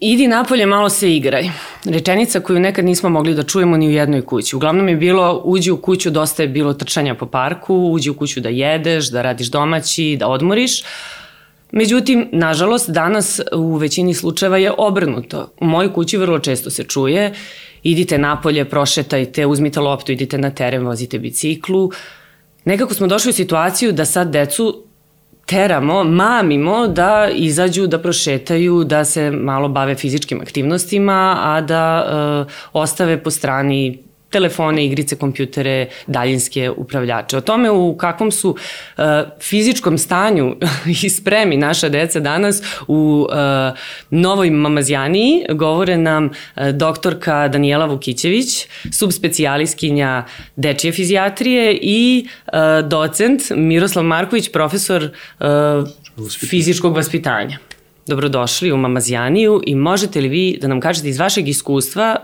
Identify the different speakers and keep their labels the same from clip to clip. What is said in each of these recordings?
Speaker 1: Idi napolje, malo se igraj. Rečenica koju nekad nismo mogli da čujemo ni u jednoj kući. Uglavnom je bilo, uđi u kuću, dosta je bilo trčanja po parku, uđi u kuću da jedeš, da radiš domaći, da odmoriš. Međutim, nažalost, danas u većini slučajeva je obrnuto. U mojoj kući vrlo često se čuje, idite napolje, prošetajte, uzmite loptu, idite na teren, vozite biciklu. Nekako smo došli u situaciju da sad decu teramo, mamimo da izađu, da prošetaju, da se malo bave fizičkim aktivnostima, a da e, ostave po strani telefone, igrice, kompjutere, daljinske upravljače. O tome u kakvom su uh, fizičkom stanju i spremi naša deca danas u uh, Novoj Mamazjaniji govore nam uh, doktorka Daniela Vukićević, subspecijaliskinja dečije fizijatrije i uh, docent Miroslav Marković, profesor uh, fizičkog vaspitanja. Dobrodošli u Mamazjaniju i možete li vi da nam kažete iz vašeg iskustva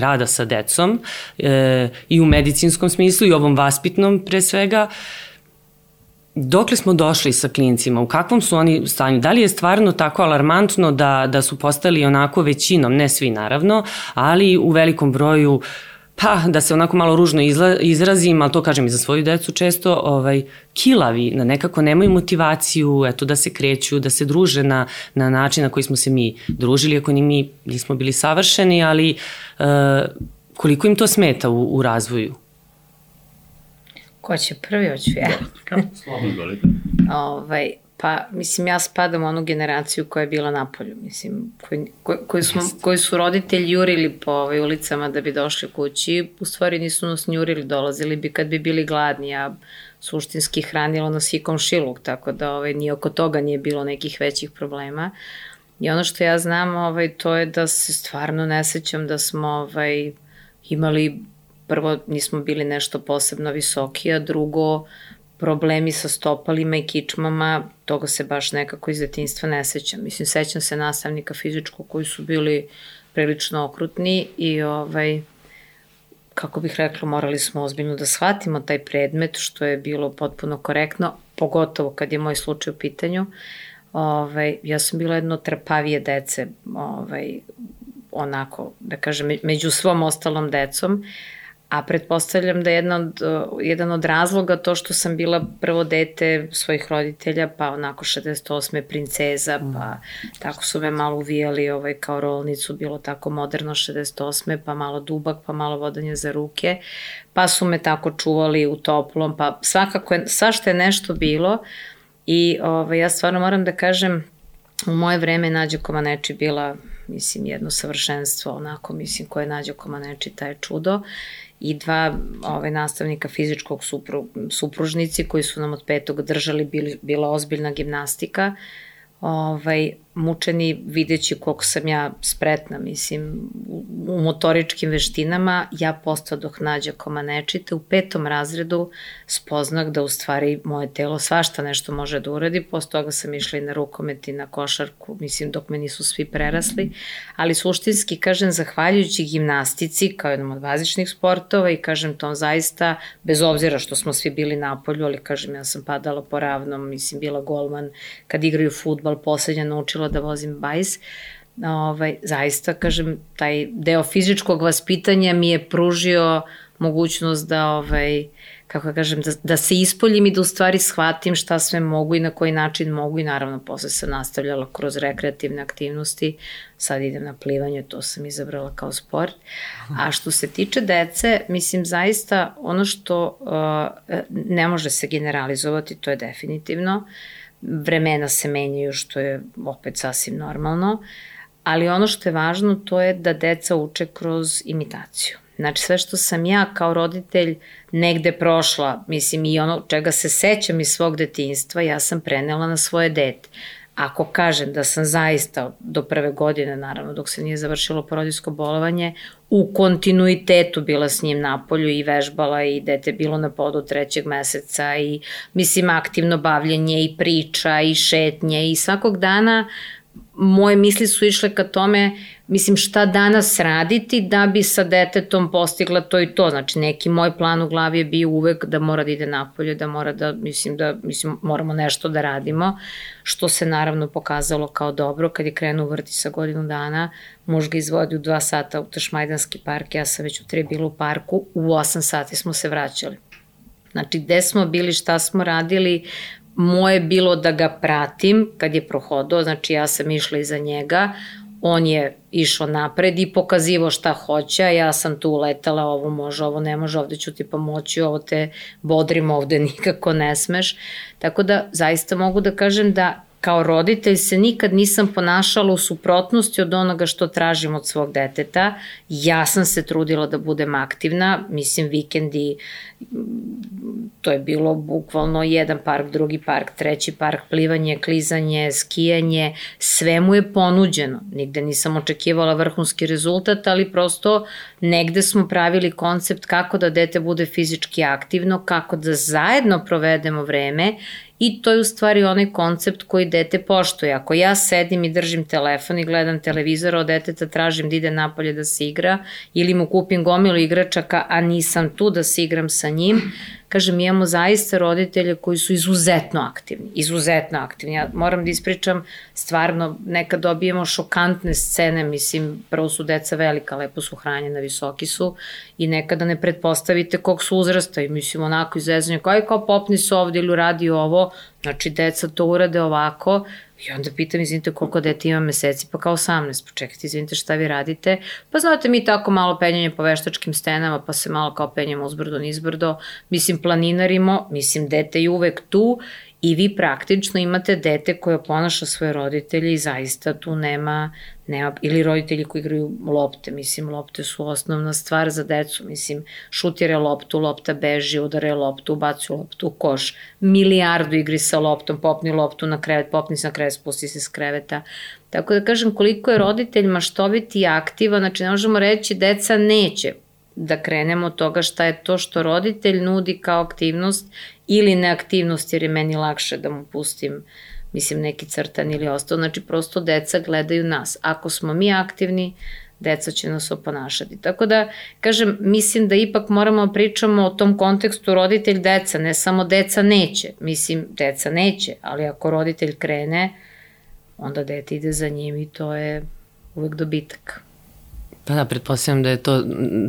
Speaker 1: rada sa decom e, i u medicinskom smislu i ovom vaspitnom pre svega, Dokle smo došli sa klincima? U kakvom su oni stanju? Da li je stvarno tako alarmantno da, da su postali onako većinom, ne svi naravno, ali u velikom broju uh, pa da se onako malo ružno izla, izrazim, ali to kažem i za svoju decu često, ovaj, kilavi, na nekako nemaju motivaciju, eto da se kreću, da se druže na, na način na koji smo se mi družili, ako ni mi nismo bili savršeni, ali e, koliko im to smeta u, u razvoju?
Speaker 2: Ko će prvi, hoću ja.
Speaker 3: Da, slobodno,
Speaker 2: ovaj, Pa, mislim, ja spadam u onu generaciju koja je bila na polju, mislim, koji, koji, koji, smo, koji su roditelji jurili po ovaj, ulicama da bi došli kući, u stvari nisu nas njurili, dolazili bi kad bi bili gladni, ja suštinski hranila nas i komšiluk, tako da ovaj, ni oko toga nije bilo nekih većih problema. I ono što ja znam, ovaj, to je da se stvarno ne sećam da smo ovaj, imali, prvo nismo bili nešto posebno visoki, a drugo, problemi sa stopalima i kičmama, toga se baš nekako iz detinstva ne sećam. Mislim, sećam se nastavnika fizičkog koji su bili prilično okrutni i ovaj, kako bih rekla, morali smo ozbiljno da shvatimo taj predmet, što je bilo potpuno korektno, pogotovo kad je moj slučaj u pitanju. Ovaj, ja sam bila jedno trpavije dece, ovaj, onako, da kažem, među svom ostalom decom, A pretpostavljam da je jedna od, jedan od razloga to što sam bila prvo dete svojih roditelja, pa onako 68. princeza, mm. pa tako su me malo uvijali ovaj, kao rolnicu, bilo tako moderno 68. pa malo dubak, pa malo vodanje za ruke, pa su me tako čuvali u toplom, pa svakako je, svašta je nešto bilo i ovaj, ja stvarno moram da kažem, u moje vreme Nađa Komaneči bila mislim, jedno savršenstvo, onako, mislim, koje Nađa Komaneči, taj čudo i dva ovaj, nastavnika fizičkog supru, supružnici koji su nam od petog držali, bili, bila ozbiljna gimnastika. Ovaj, mučeni videći koliko sam ja spretna, mislim, u, motoričkim veštinama, ja postao dok nađa komanečite u petom razredu spoznak da u stvari moje telo svašta nešto može da uradi, posle toga sam išla i na rukomet i na košarku, mislim, dok me nisu svi prerasli, ali suštinski, kažem, zahvaljujući gimnastici kao jednom od bazičnih sportova i kažem tom zaista, bez obzira što smo svi bili na polju, ali kažem, ja sam padala po ravnom, mislim, bila golman, kad igraju futbal, poslednja naučila naučila da vozim bajs, ovaj, zaista, kažem, taj deo fizičkog vaspitanja mi je pružio mogućnost da, ovaj, kako kažem, da, da se ispoljim i da u stvari shvatim šta sve mogu i na koji način mogu i naravno posle se nastavljala kroz rekreativne aktivnosti, sad idem na plivanje, to sam izabrala kao sport. A što se tiče dece, mislim zaista ono što uh, ne može se generalizovati, to je definitivno, uh, vremena se menjaju, što je opet sasvim normalno, ali ono što je važno to je da deca uče kroz imitaciju. Znači sve što sam ja kao roditelj negde prošla, mislim i ono čega se sećam iz svog detinstva, ja sam prenela na svoje dete. Ako kažem da sam zaista do prve godine, naravno dok se nije završilo porodijsko bolovanje, u kontinuitetu bila s njim na polju i vežbala i dete bilo na podu trećeg meseca i mislim aktivno bavljenje i priča i šetnje i svakog dana moje misli su išle ka tome, mislim šta danas raditi da bi sa detetom postigla to i to. Znači neki moj plan u glavi je bio uvek da mora da ide napolje, da mora da, mislim da, mislim moramo nešto da radimo, što se naravno pokazalo kao dobro kad je krenuo vrti sa godinu dana, muž ga izvodi u dva sata u Tašmajdanski park, ja sam već u tri bila u parku, u osam sati smo se vraćali. Znači, gde smo bili, šta smo radili, moje bilo da ga pratim kad je prohodao, znači ja sam išla iza njega, on je išao napred i pokazivo šta hoće, a ja sam tu letala, ovo može, ovo ne može, ovde ću ti pomoći, ovo te bodrim, ovde nikako ne smeš. Tako da zaista mogu da kažem da kao roditelj se nikad nisam ponašala u suprotnosti od onoga što tražim od svog deteta. Ja sam se trudila da budem aktivna, mislim vikendi, to je bilo bukvalno jedan park, drugi park, treći park, plivanje, klizanje, skijanje, sve mu je ponuđeno. Nigde nisam očekivala vrhunski rezultat, ali prosto negde smo pravili koncept kako da dete bude fizički aktivno, kako da zajedno provedemo vreme I to je u stvari onaj koncept koji dete poštuje. Ako ja sedim i držim telefon i gledam televizor, od deteta tražim da ide napolje da se igra ili mu kupim gomilu igračaka, a nisam tu da se igram sa njim, kažem, imamo zaista roditelje koji su izuzetno aktivni, izuzetno aktivni. Ja moram da ispričam, stvarno, nekad dobijemo šokantne scene, mislim, prvo su deca velika, lepo su hranjena, visoki su i nekada ne pretpostavite kog su uzrasta i mislim, onako izvezanje, kao je kao popni su ovde ili uradi ovo, znači deca to urade ovako I onda pitam, izvinite, koliko dete ima meseci? Pa kao 18. Pa čekajte, izvinite, šta vi radite? Pa znate, mi tako malo penjanje po veštačkim stenama, pa se malo kao penjamo uzbrdo, nizbrdo. Mislim, planinarimo, mislim, dete je uvek tu i vi praktično imate dete koje ponaša svoje roditelje i zaista tu nema, nema ili roditelji koji igraju lopte, mislim lopte su osnovna stvar za decu, mislim šutire loptu, lopta beži, udare loptu, ubacuju loptu u koš, milijardu igri sa loptom, popni loptu na krevet, popni se na krevet, spusti se s kreveta. Tako da kažem koliko je roditelj maštovit i aktivan, znači ne možemo reći deca neće, da krenemo od toga šta je to što roditelj nudi kao aktivnost ili neaktivnost jer je meni lakše da mu pustim mislim neki crtan ili ostao, znači prosto deca gledaju nas. Ako smo mi aktivni, deca će nas oponašati. Tako da, kažem, mislim da ipak moramo da pričamo o tom kontekstu roditelj deca, ne samo deca neće, mislim deca neće, ali ako roditelj krene, onda dete ide za njim i to je uvek dobitak.
Speaker 1: Pa da, pretpostavljam da je to,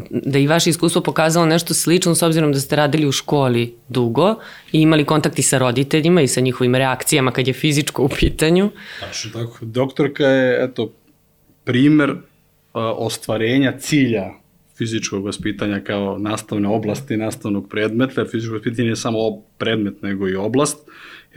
Speaker 1: da i vaše iskustvo pokazalo nešto slično s obzirom da ste radili u školi dugo i imali kontakti sa roditeljima i sa njihovim reakcijama kad je fizičko u pitanju.
Speaker 3: Tačno tako. Doktorka je, eto, primer uh, ostvarenja cilja fizičkog vaspitanja kao nastavne oblasti, nastavnog predmeta, fizičko vaspitanje je samo predmet nego i oblast,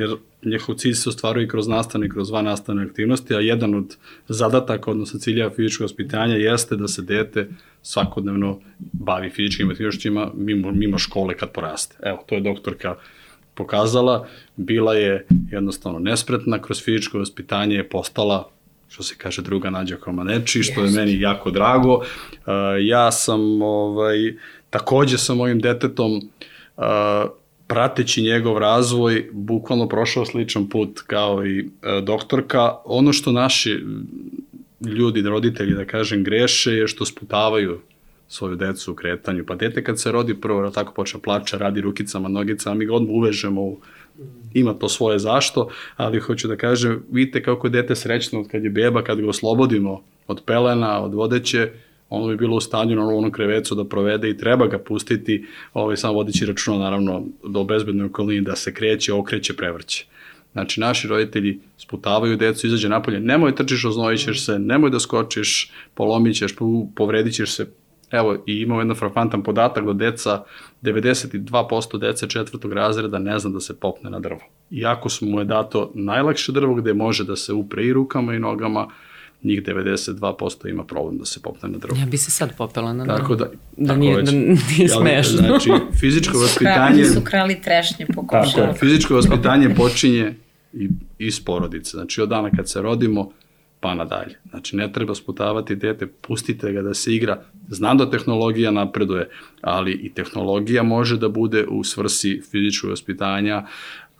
Speaker 3: jer njihov cilj se ostvaruje kroz nastavne i kroz van nastavne aktivnosti, a jedan od zadataka, odnosno cilja fizičkog vaspitanja jeste da se dete svakodnevno bavi fizičkim aktivnostima mimo, mimo škole kad poraste. Evo, to je doktorka pokazala, bila je jednostavno nespretna, kroz fizičko vaspitanje je postala što se kaže druga Nađa Komaneči, što je meni jako drago. Uh, ja sam ovaj, takođe sa mojim detetom uh, prateći njegov razvoj, bukvalno prošao sličan put kao i e, doktorka. Ono što naši ljudi, roditelji, da kažem, greše je što sputavaju svoju decu u kretanju. Pa dete kad se rodi prvo, tako počne plaća, radi rukicama, nogicama, mi ga odmah uvežemo u ima to svoje zašto, ali hoću da kažem, vidite kako je dete srećno od kad je beba, kad ga oslobodimo od pelena, od vodeće, ono bi bilo u stanju na onom krevecu da provede i treba ga pustiti, ovaj, samo vodići računa naravno do bezbednoj okolini da se kreće, okreće, prevrće. Znači, naši roditelji sputavaju decu, izađe napolje, nemoj trčiš, oznojit ćeš se, nemoj da skočiš, polomit ćeš, povredit ćeš se. Evo, i imamo jedan frapantan podatak da deca, 92% dece četvrtog razreda ne zna da se popne na drvo. Iako su mu je dato najlakše drvo gde može da se upre i rukama i nogama, njih 92% ima problem da se popne na drvo.
Speaker 1: Ja bi se sad popela na drvo.
Speaker 3: Tako da,
Speaker 1: da tako nije, već, da nije smešno.
Speaker 3: Znači, fizičko vaspitanje...
Speaker 2: Su krali trešnje po Tako
Speaker 3: fizičko vaspitanje počinje i, iz porodice. Znači, od dana kad se rodimo, pa nadalje. Znači, ne treba sputavati dete, pustite ga da se igra. Znam da tehnologija napreduje, ali i tehnologija može da bude u svrsi fizičkog vaspitanja,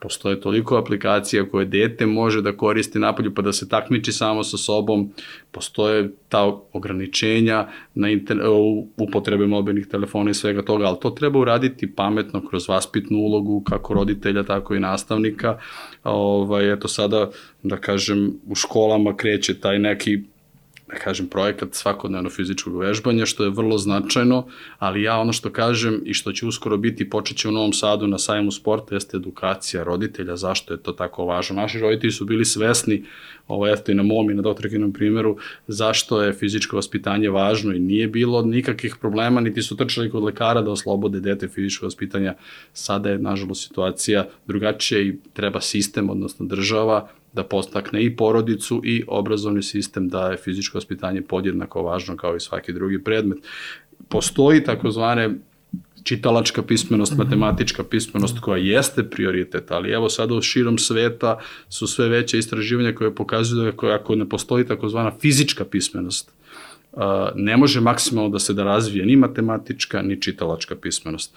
Speaker 3: Postoje toliko aplikacija koje dete može da koristi napolju pa da se takmiči samo sa sobom. Postoje ta ograničenja na internet, u upotrebe mobilnih telefona i svega toga, ali to treba uraditi pametno kroz vaspitnu ulogu kako roditelja, tako i nastavnika. Ovaj, eto sada, da kažem, u školama kreće taj neki da kažem, projekat svakodnevno fizičkog vežbanja, što je vrlo značajno, ali ja ono što kažem i što će uskoro biti, počet će u Novom Sadu na sajmu sporta, jeste edukacija roditelja, zašto je to tako važno. Naši roditelji su bili svesni, ovo eto i na mom i na doktorkinom primjeru, zašto je fizičko vaspitanje važno i nije bilo nikakvih problema, niti su trčali kod lekara da oslobode dete fizičko vaspitanja. Sada je, nažalost, situacija drugačija i treba sistem, odnosno država, da postakne i porodicu i obrazovni sistem da je fizičko vaspitanje podjednako važno kao i svaki drugi predmet. Postoji takozvane čitalačka pismenost, mhm. matematička pismenost koja jeste prioritet, ali evo sada u širom sveta su sve veće istraživanja koje pokazuju da ako ne postoji takozvana fizička pismenost, ne može maksimalno da se da razvije ni matematička ni čitalačka pismenost.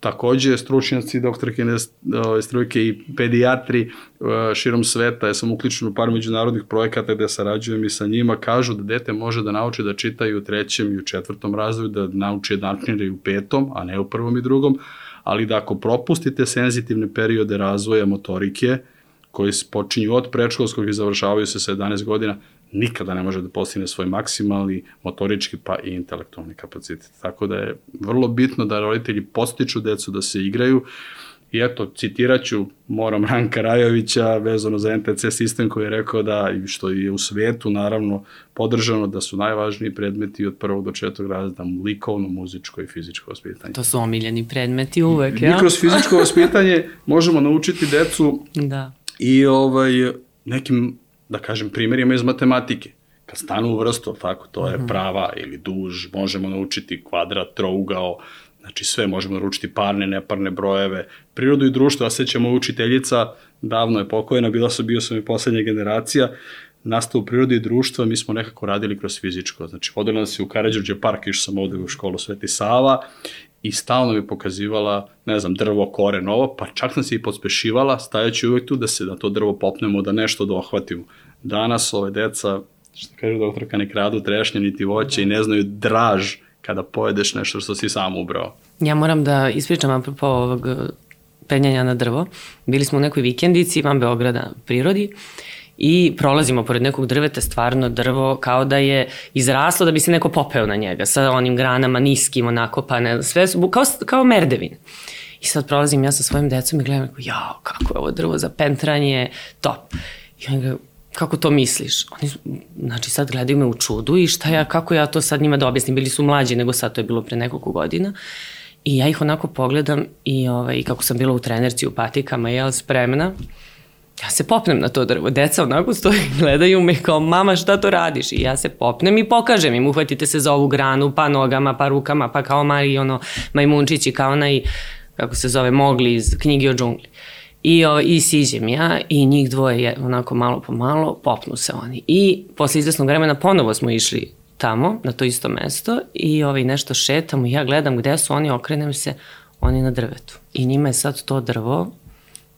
Speaker 3: Takođe, stručnjaci, doktorke strujke i pedijatri širom sveta, ja sam uključen u par međunarodnih projekata gde sarađujem i sa njima, kažu da dete može da nauči da čita i u trećem i u četvrtom razvoju, da nauči jednačnire i u petom, a ne u prvom i drugom, ali da ako propustite senzitivne periode razvoja motorike, koji počinju od predškolskog i završavaju se sa 11 godina, nikada ne može da postigne svoj maksimalni motorički pa i intelektualni kapacitet. Tako da je vrlo bitno da roditelji postiču decu da se igraju I eto, citiraću Moram Ranka Rajovića vezano za NTC sistem koji je rekao da, i što je u svetu naravno podržano, da su najvažniji predmeti od prvog do četvrtog razreda likovno, muzičko i fizičko vaspitanje.
Speaker 1: To su omiljeni predmeti uvek, ja?
Speaker 3: Mi kroz fizičko vaspitanje možemo naučiti decu da. i ovaj, nekim da kažem, primjerima iz matematike. Kad stanu u vrstu, tako, to je mhm. prava ili duž, možemo naučiti kvadrat, trougao, znači sve možemo naučiti parne, neparne brojeve, prirodu i društvo, a sećamo učiteljica, davno je pokojena, bila sam, bio sam i poslednja generacija, nastavu prirode i društva mi smo nekako radili kroz fizičko. Znači, vodila nas je u Karadžorđe park, išao sam ovde u školu Sveti Sava i stalno mi pokazivala, ne znam, drvo, kore, novo, pa čak nas je i podspešivala, stajaći uvek tu da se na to drvo popnemo, da nešto dohvatimo. Danas ove deca, što kaže doktorka, ne kradu trešnje niti voće i ne znaju draž kada pojedeš nešto što si sam ubrao.
Speaker 1: Ja moram da ispričam apropo ovog eh, penjanja na drvo. Bili smo u nekoj vikendici van Beograda prirodi i prolazimo pored nekog drveta, stvarno drvo kao da je izraslo da bi se neko popeo na njega sa onim granama niskim, onako, pa ne, sve su, kao, kao merdevin. I sad prolazim ja sa svojim decom i gledam, jao, kako je ovo drvo za pentranje, top. I on ga, kako to misliš? Oni, znači sad gledaju me u čudu i šta ja, kako ja to sad njima da objasnim, bili su mlađi nego sad, to je bilo pre nekoliko godina. I ja ih onako pogledam i ovaj, kako sam bila u trenerci u patikama, jel, spremna, ja se popnem na to drvo. Deca onako stoji, gledaju me kao, mama šta to radiš? I ja se popnem i pokažem im, uhvatite se za ovu granu, pa nogama, pa rukama, pa kao Mari, ono, majmunčići, kao onaj, kako se zove, mogli iz knjige o džungli. I, o, I siđem ja i njih dvoje je, onako malo po malo popnu se oni. I posle izvesnog vremena ponovo smo išli tamo, na to isto mesto i ovaj, nešto šetamo i ja gledam gde su oni, okrenem se, oni na drvetu. I njima je sad to drvo,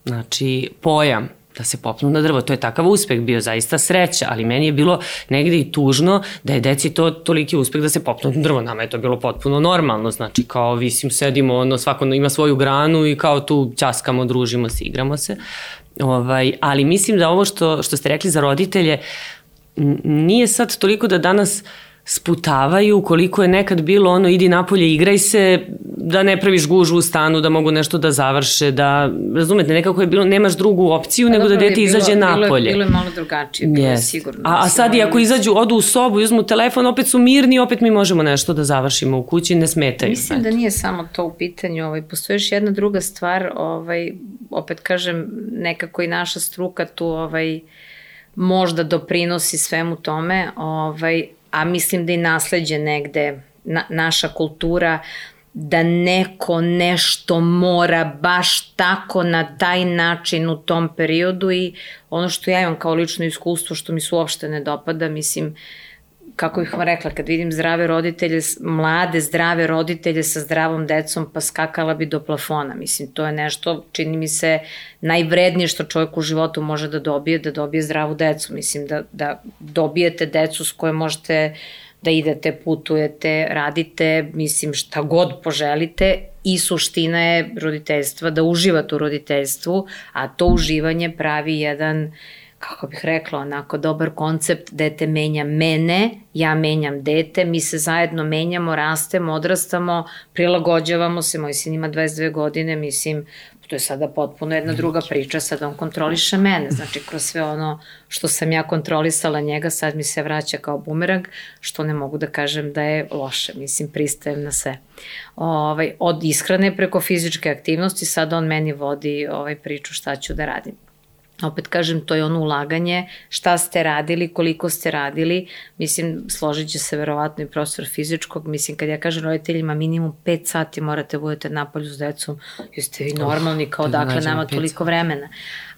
Speaker 1: znači pojam, da se popnu na drvo. To je takav uspeh bio, zaista sreća, ali meni je bilo negde i tužno da je deci to toliki uspeh da se popnu na drvo. Nama je to bilo potpuno normalno, znači kao visim, sedimo, ono, svako ima svoju granu i kao tu ćaskamo, družimo se, igramo se. Ovaj, ali mislim da ovo što, što ste rekli za roditelje, nije sad toliko da danas uh, sputavaju, koliko je nekad bilo ono idi napolje, igraj se, da ne praviš gužu u stanu, da mogu nešto da završe, da, razumete, nekako je bilo, nemaš drugu opciju pa, nego da dete izađe bilo, napolje.
Speaker 2: Bilo je, bilo je malo drugačije, bilo yes. je sigurno.
Speaker 1: A, a sad i ako izađu, odu u sobu i uzmu telefon, opet su mirni, opet mi možemo nešto da završimo u kući, ne smetaju.
Speaker 2: Mislim da nije samo to u pitanju, ovaj, postoji još jedna druga stvar, ovaj, opet kažem, nekako i naša struka tu ovaj, možda doprinosi svemu tome, ovaj, a mislim da i nasledđe negde na, naša kultura da neko nešto mora baš tako na taj način u tom periodu i ono što ja imam kao lično iskustvo što mi se uopšte ne dopada, mislim, kako bih vam rekla, kad vidim zdrave roditelje, mlade zdrave roditelje sa zdravom decom, pa skakala bi do plafona. Mislim, to je nešto, čini mi se, najvrednije što čovjek u životu može da dobije, da dobije zdravu decu. Mislim, da, da dobijete decu s koje možete da idete, putujete, radite, mislim, šta god poželite i suština je roditeljstva, da uživate u roditeljstvu, a to uživanje pravi jedan uh, kako bih rekla, onako dobar koncept, dete menja mene, ja menjam dete, mi se zajedno menjamo, rastemo, odrastamo, prilagođavamo se, moj sin ima 22 godine, mislim, to je sada potpuno jedna druga priča, sad on kontroliše mene, znači kroz sve ono što sam ja kontrolisala njega, sad mi se vraća kao bumerang, što ne mogu da kažem da je loše, mislim, pristajem na sve. Ovaj, od ishrane preko fizičke aktivnosti, sad on meni vodi ovaj priču šta ću da radim opet kažem, to je ono ulaganje, šta ste radili, koliko ste radili, mislim, složit će se verovatno i profesor fizičkog, mislim, kad ja kažem roditeljima, minimum 5 sati morate da budete napolju s decom, jeste vi normalni, kao da dakle nama toliko vremena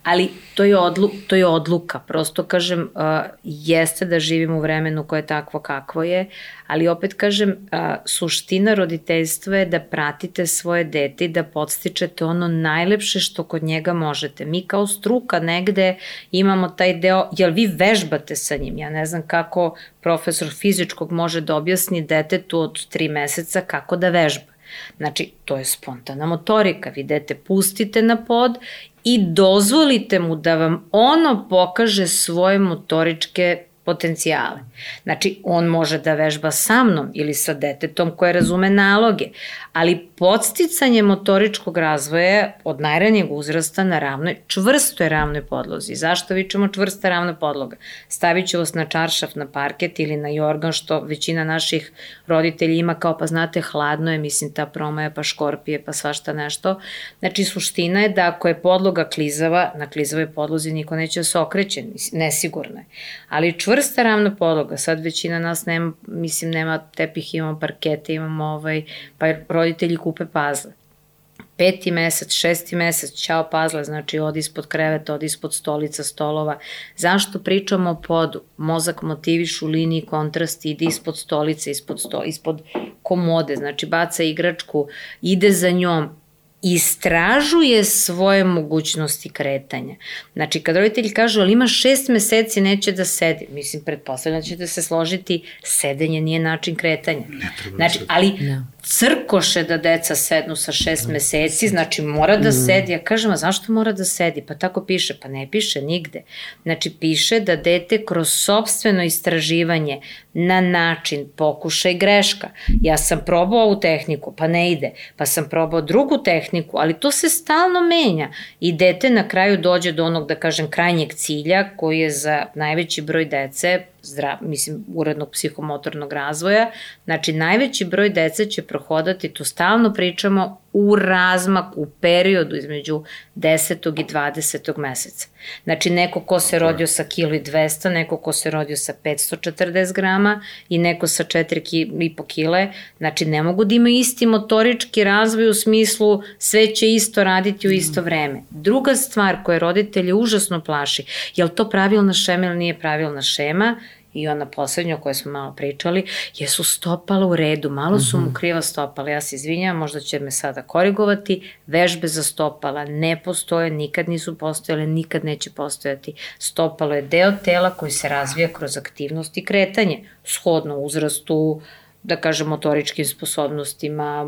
Speaker 2: ali to je, odlu, to je odluka. Prosto kažem, uh, jeste da živimo u vremenu koje je takvo kakvo je, ali opet kažem, uh, suština roditeljstva je da pratite svoje dete i da podstičete ono najlepše što kod njega možete. Mi kao struka negde imamo taj deo, jel vi vežbate sa njim? Ja ne znam kako profesor fizičkog može da objasni detetu od tri meseca kako da vežba. Znači, to je spontana motorika. Vi dete pustite na pod i dozvolite mu da vam ono pokaže svoje motoričke potencijale. Znači, on može da vežba sa mnom ili sa detetom koje razume naloge, ali podsticanje motoričkog razvoja od najranijeg uzrasta na ravnoj, čvrstoj ravnoj podlozi. Zašto vičemo čvrsta ravna podloga? Stavit ću vas na čaršaf, na parket ili na jorgan, što većina naših roditelji ima kao, pa znate, hladno je, mislim, ta promaja, pa škorpije, pa svašta nešto. Znači, suština je da ako je podloga klizava, na klizavoj podlozi niko neće da se okreće, nesigurno je. Ali čvrsta ravna podloga, sad većina nas nema, mislim, nema tepih, imamo parkete, imamo ovaj, pa roditelji kupe pazle. Peti mesec, šesti mesec, ćao pazle, znači odi ispod kreveta, odi ispod stolica, stolova. Zašto pričamo o podu? Mozak motiviš u liniji kontrast, ide ispod stolice, ispod, sto, ispod komode, znači baca igračku, ide za njom, istražuje svoje mogućnosti kretanja. Znači, kad roditelj kaže, ali ima šest meseci, neće da sedi. Mislim, pretpostavljam da ćete se složiti, sedenje nije način kretanja. Ne treba znači, ali no crkoše da deca sednu sa šest meseci, znači mora da mm. sedi. Ja kažem, a zašto mora da sedi? Pa tako piše. Pa ne piše nigde. Znači piše da dete kroz sobstveno istraživanje na način pokuša i greška. Ja sam probao ovu tehniku, pa ne ide. Pa sam probao drugu tehniku, ali to se stalno menja. I dete na kraju dođe do onog, da kažem, krajnjeg cilja koji je za najveći broj dece zdrav, mislim, urednog psihomotornog razvoja. Znači, najveći broj dece će prohodati, tu stalno pričamo, u razmaku, u periodu između 10. i 20. meseca. Znači, neko ko se rodio sa kilo i 200, neko ko se rodio sa 540 grama i neko sa 4,5 kile, znači ne mogu da imaju isti motorički razvoj u smislu sve će isto raditi u isto vreme. Druga stvar koja roditelje užasno plaši, je li to pravilna šema ili nije pravilna šema, i ona poslednja o kojoj smo malo pričali, jesu stopala u redu, malo su mu mhm. kriva stopala, ja se izvinjam, možda će me sada korigovati, vežbe za stopala ne postoje, nikad nisu postojale, nikad neće postojati. Stopalo je deo tela koji se razvija kroz aktivnost i kretanje, shodno uzrastu, da kažem, motoričkim sposobnostima,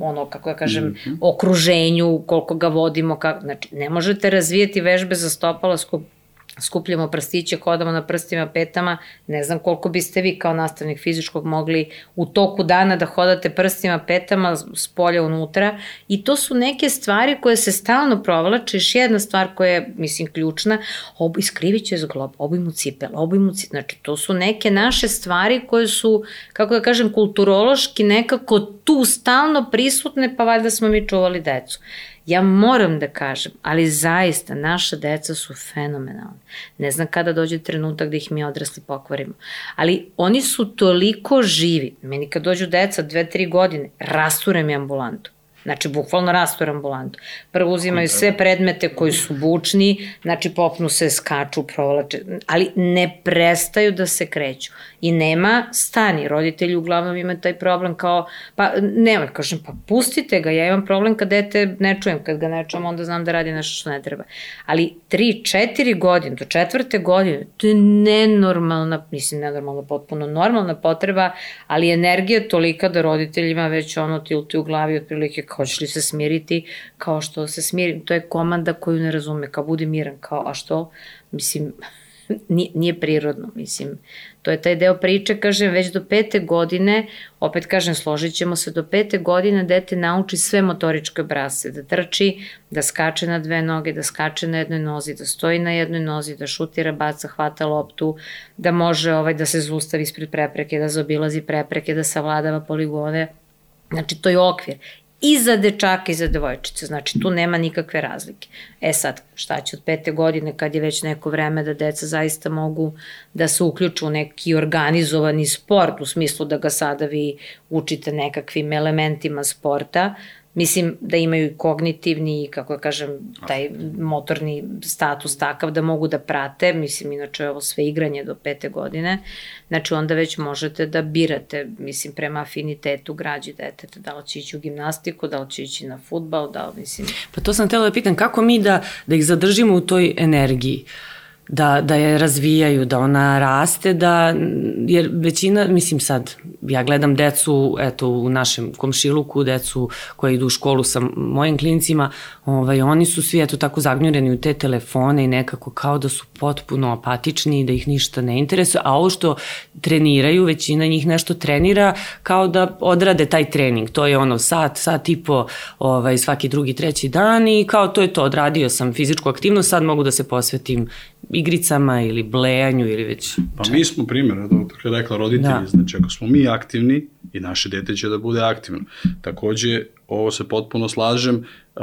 Speaker 2: ono, kako ja kažem, mm -hmm. okruženju, koliko ga vodimo, kako, znači, ne možete razvijeti vežbe za stopala skup skupljamo prstiće, hodamo na prstima, petama, ne znam koliko biste vi kao nastavnik fizičkog mogli u toku dana da hodate prstima, petama, s polja unutra. I to su neke stvari koje se stalno provlače, još jedna stvar koja je, mislim, ključna, ob, iskrivit će zglob, oboj mu cipel, oboj mu cipel, znači to su neke naše stvari koje su, kako da kažem, kulturološki nekako tu stalno prisutne, pa valjda smo mi čuvali decu. Ja moram da kažem, ali zaista naša deca su fenomenalne. Ne znam kada dođe trenutak da ih mi odrasli pokvarimo. Ali oni su toliko živi. Meni kad dođu deca dve, tri godine, rasture mi ambulantu. Znači, bukvalno rastor ambulantu. Prvo uzimaju sve predmete koji su bučni, znači popnu se, skaču, provlače, ali ne prestaju da se kreću. I nema stani. Roditelji uglavnom imaju taj problem kao, pa nema, kažem, pa pustite ga, ja imam problem kad dete ne čujem, kad ga ne čujem, onda znam da radi nešto što ne treba. Ali 3, 4 godine, do četvrte godine, to je nenormalna, mislim nenormalna, potpuno normalna potreba, ali energija tolika da roditeljima već ono tilti u glavi otprilike kao ćeš li se smiriti, kao što se smiri, to je komanda koju ne razume, kao budi miran, kao a što, mislim, nije, nije prirodno, mislim. To je taj deo priče, kažem, već do pete godine, opet kažem, složit ćemo se, do pete godine dete nauči sve motoričke obrasce, da trči, da skače na dve noge, da skače na jednoj nozi, da stoji na jednoj nozi, da šutira, baca, hvata loptu, da može ovaj, da se zustavi ispred prepreke, da zaobilazi prepreke, da savladava poligone, Znači, to je okvir i za dečaka i za devojčice, znači tu nema nikakve razlike. E sad, šta će od pete godine kad je već neko vreme da deca zaista mogu da se uključu u neki organizovani sport, u smislu da ga sada vi učite nekakvim elementima sporta, Mislim da imaju i kognitivni kako ja kažem, taj motorni status takav da mogu da prate, mislim, inače ovo sve igranje do pete godine, znači onda već možete da birate, mislim, prema afinitetu građi deteta, da li će ići u gimnastiku, da li će ići na futbal, da li, mislim...
Speaker 1: Pa to sam htela da pitam, kako mi da, da ih zadržimo u toj energiji? Uh, da, da je razvijaju, da ona raste, da, jer većina, mislim sad, ja gledam decu, eto, u našem komšiluku, decu koja idu u školu sa mojim klincima, ovaj, oni su svi, eto, tako zagnjureni u te telefone i nekako kao da su potpuno apatični, da ih ništa ne interesuje, a ovo što treniraju, većina njih nešto trenira kao da odrade taj trening, to je ono sat, sat i po ovaj, svaki drugi, treći dan i kao to je to, odradio sam fizičku aktivnost, sad mogu da se posvetim igricama ili blejanju ili već...
Speaker 3: Pa čak. mi smo primjer, da je rekla roditelji, da. znači ako smo mi aktivni i naše dete će da bude aktivno. Takođe, ovo se potpuno slažem, uh,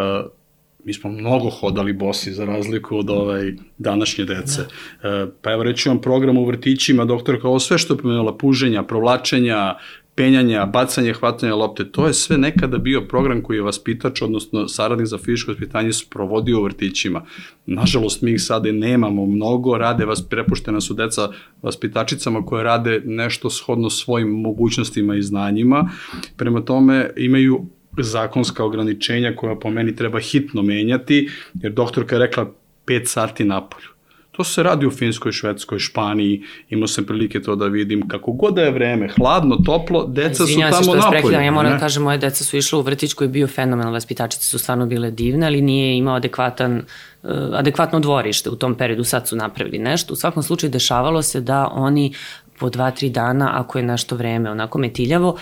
Speaker 3: mi smo mnogo hodali bosi za razliku od ovaj današnje dece. Da. Uh, pa evo reći vam program u vrtićima, doktorka, ovo sve što je pomenula, puženja, provlačenja, penjanja, bacanje, hvatanje lopte, to je sve nekada bio program koji je vaspitač, odnosno saradnik za fizičko vaspitanje sprovodio u vrtićima. Nažalost, mi ih sada nemamo mnogo, rade vas, prepuštena su deca vaspitačicama koje rade nešto shodno svojim mogućnostima i znanjima. Prema tome, imaju zakonska ograničenja koja po meni treba hitno menjati, jer doktorka je rekla 5 sati napolju. To se radi u Finskoj, Švedskoj, Španiji, imao sam prilike to da vidim, kako god da je vreme, hladno, toplo, deca Izvinjam su tamo napolje.
Speaker 1: Ja moram da kažem, moje deca su išle u vrtić koji je bio fenomenal, vaspitačice su stvarno bile divne, ali nije imao adekvatan uh, adekvatno dvorište u tom periodu, sad su napravili nešto. U svakom slučaju dešavalo se da oni po dva, tri dana, ako je nešto vreme onako metiljavo,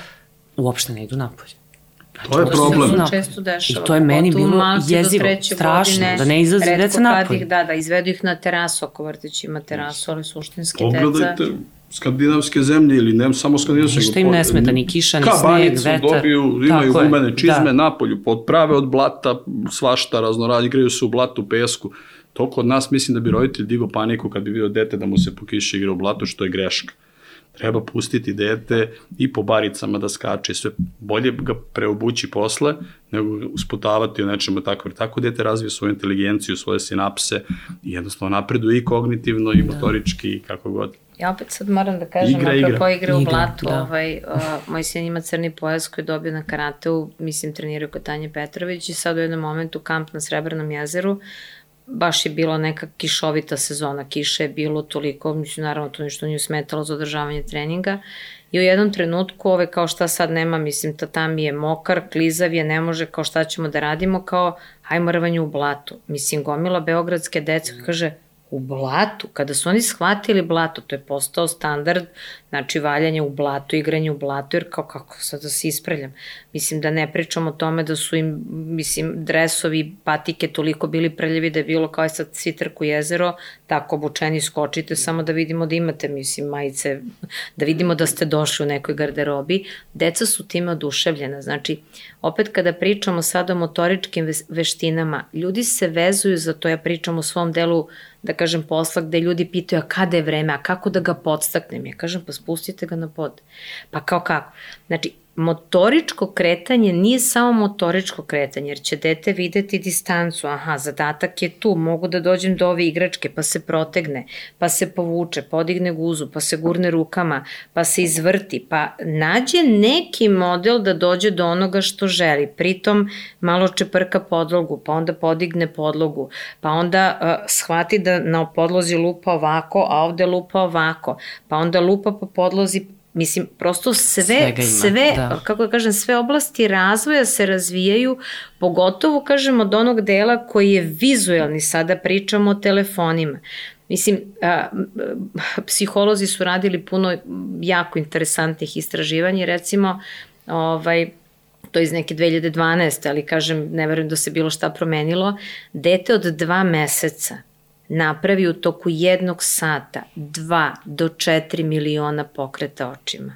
Speaker 1: uopšte ne idu napolje.
Speaker 3: To je problem.
Speaker 2: To se često dešava.
Speaker 1: I to je meni bilo jezivo, strašno, godine, da ne izlazi deca napolje.
Speaker 2: Ih, da, da, izvedu ih na terasu, ako vrtić ima terasu, ali suštinski
Speaker 3: Pogledajte, deca... Pogledajte skandinavske zemlje ili ne samo skandinavske.
Speaker 1: Ništa im ne smeta, ni kiša, ni sneg, vetar.
Speaker 3: dobiju, imaju gumene čizme da. napolju, pod prave od blata, svašta raznoradi, igraju se u blatu, pesku. To kod nas mislim da bi roditelj digo paniku kad bi vidio dete da mu se po kiši igra u blatu, što je greška treba pustiti dete i po baricama da skače, sve bolje ga preobući posle, nego usputavati o nečemu tako, jer tako dete razvije svoju inteligenciju, svoje sinapse i jednostavno napreduje i kognitivno i da. motorički i kako god.
Speaker 2: Ja opet sad moram da kažem, igra, apropo igra, igre u blatu, da. ovaj, uh, moj sin ima crni pojas koji je dobio na karateu, mislim treniraju kod Tanje Petrović i sad u jednom momentu kamp na Srebrnom jezeru, baš je bila neka kišovita sezona, kiše je bilo toliko, mislim, naravno to ništa nije smetalo za održavanje treninga i u jednom trenutku, ove, kao šta sad nema, mislim, tatami je mokar, klizav je, ne može, kao šta ćemo da radimo, kao hajmo rvanje u blatu. Mislim, gomila beogradske dece, kaže, u blatu. Kada su oni shvatili blato, to je postao standard, znači valjanje u blatu, igranje u blatu, jer kao kako sad da se ispravljam. Mislim da ne pričam o tome da su im, mislim, dresovi, patike toliko bili preljevi da je bilo kao sad svi trku jezero, tako obučeni skočite, samo da vidimo da imate, mislim, majice, da vidimo da ste došli u nekoj garderobi. Deca su time oduševljena, znači, opet kada pričamo sada o motoričkim veštinama, ljudi se vezuju za to, ja pričam o svom delu da kažem, posla gde ljudi pitaju, a kada je vreme, a kako da ga podstaknem? Ja kažem, pa spustite ga na pod. Pa kao kako? Znači, motoričko kretanje nije samo motoričko kretanje, jer će dete videti distancu, aha, zadatak je tu, mogu da dođem do ove igračke, pa se protegne, pa se povuče, podigne guzu, pa se gurne rukama, pa se izvrti, pa nađe neki model da dođe do onoga što želi, pritom malo čeprka podlogu, pa onda podigne podlogu, pa onda uh, shvati da na podlozi lupa ovako, a ovde lupa ovako, pa onda lupa po podlozi Mislim, prosto sve, sve da. kako da kažem, sve oblasti razvoja se razvijaju, pogotovo, kažem, od onog dela koji je vizuelni, sada pričamo o telefonima. Mislim, a, psiholozi su radili puno jako interesantnih istraživanja, recimo, ovaj, to iz neke 2012. ali kažem, ne verujem da se bilo šta promenilo, dete od dva meseca napravi u toku jednog sata 2 do 4 miliona pokreta očima.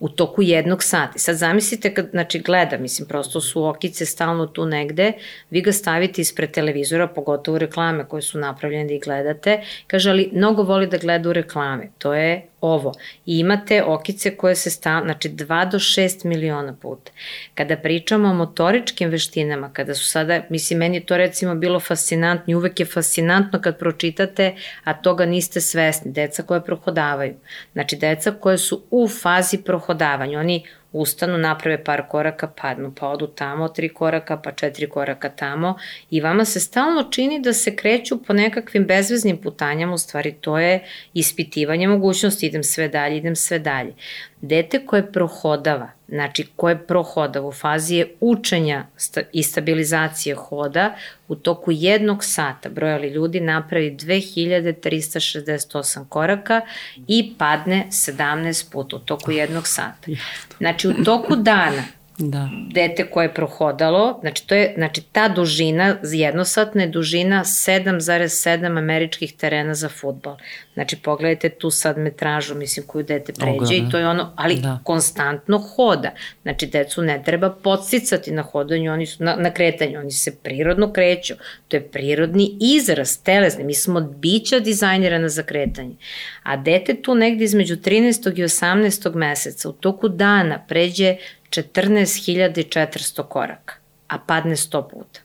Speaker 2: U toku jednog sata. Sad zamislite kad, znači gleda, mislim, prosto su okice stalno tu negde, vi ga stavite ispred televizora, pogotovo reklame koje su napravljene da ih gledate, kaže, ali mnogo voli da gleda u reklame. To je ovo. I imate okice koje se stavljaju, znači 2 do 6 miliona puta. Kada pričamo o motoričkim veštinama, kada su sada, mislim, meni to recimo bilo fascinantno i uvek je fascinantno kad pročitate, a toga niste svesni, deca koje prohodavaju. Znači, deca koje su u fazi prohodavanja, oni ustanu, naprave par koraka, padnu, pa odu tamo tri koraka, pa četiri koraka tamo i vama se stalno čini da se kreću po nekakvim bezveznim putanjama, u stvari to je ispitivanje mogućnosti, idem sve dalje, idem sve dalje. Dete koje prohodava, znači koje prohoda u fazi je učenja i stabilizacije hoda, u toku jednog sata brojali ljudi napravi 2368 koraka i padne 17 puta u toku jednog sata. Znači u toku dana da. dete koje je prohodalo, znači to je znači ta dužina jednosatna je dužina 7,7 američkih terena za futbol. Znači pogledajte tu sad metražu, mislim koju dete pređe Oga, i to je ono, ali da. konstantno hoda. Znači decu ne treba podsticati na hodanju, oni su na, na kretanju, oni se prirodno kreću. To je prirodni izraz, telesni. Mi smo bića dizajnirana za kretanje. A dete tu negde između 13. i 18. meseca u toku dana pređe 14.400 koraka, a padne 100 puta.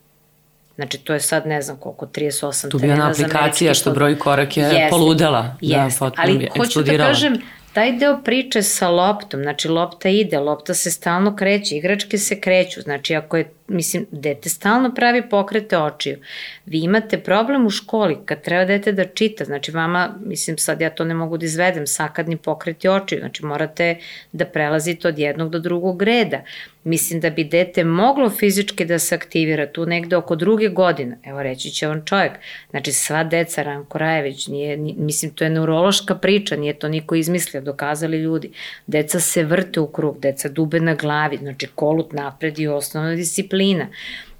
Speaker 2: Znači, to je sad ne znam koliko, 38
Speaker 1: tu bi ona aplikacija što broj korak je jest, poludela.
Speaker 2: Jest, da, ali hoću da kažem, taj deo priče sa loptom, znači lopta ide, lopta se stalno kreće, igračke se kreću, znači ako je, mislim, dete stalno pravi pokrete očiju. Vi imate problem u školi kad treba dete da čita, znači vama, mislim sad ja to ne mogu da izvedem, sakadni pokreti očiju, znači morate da prelazite od jednog do drugog reda. Mislim da bi dete moglo fizički da se aktivira tu negde oko druge godine. Evo reći će on čovjek. Znači sva deca Ranko Rajević, nije, mislim to je neurološka priča, nije to niko izmislio, dokazali ljudi. Deca se vrte u krug, deca dube na glavi, znači kolut napred i osnovna disciplina.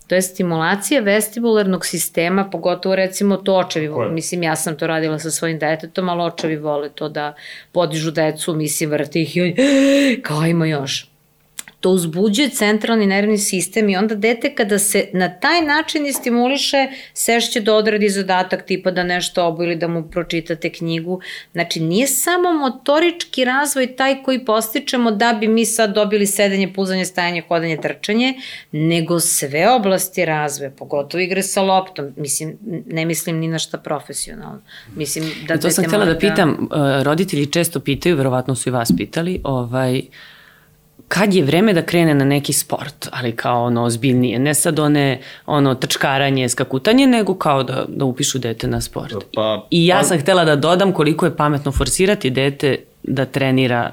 Speaker 2: To je stimulacija vestibularnog sistema, pogotovo recimo to očevi vole. Mislim, ja sam to radila sa svojim detetom, ali očevi vole to da podižu decu, mislim, vrti ih i oni, kao ima još to uzbuđuje centralni nervni sistem i onda dete kada se na taj način istimuliše, sešće da odradi zadatak tipa da nešto obu ili da mu pročitate knjigu. Znači nije samo motorički razvoj taj koji postičemo da bi mi sad dobili sedenje, puzanje, stajanje, hodanje, trčanje, nego sve oblasti razvoja, pogotovo igre sa loptom. Mislim, ne mislim ni na šta profesionalno. Mislim da
Speaker 1: I to sam htjela da pitam, da... roditelji često pitaju, verovatno su i vas pitali, ovaj, kad je vreme da krene na neki sport, ali kao ono ozbiljnije, ne sad one ono trčkaranje, skakutanje, nego kao da, da upišu dete na sport. Pa, I ja pa... sam htela da dodam koliko je pametno forsirati dete da trenira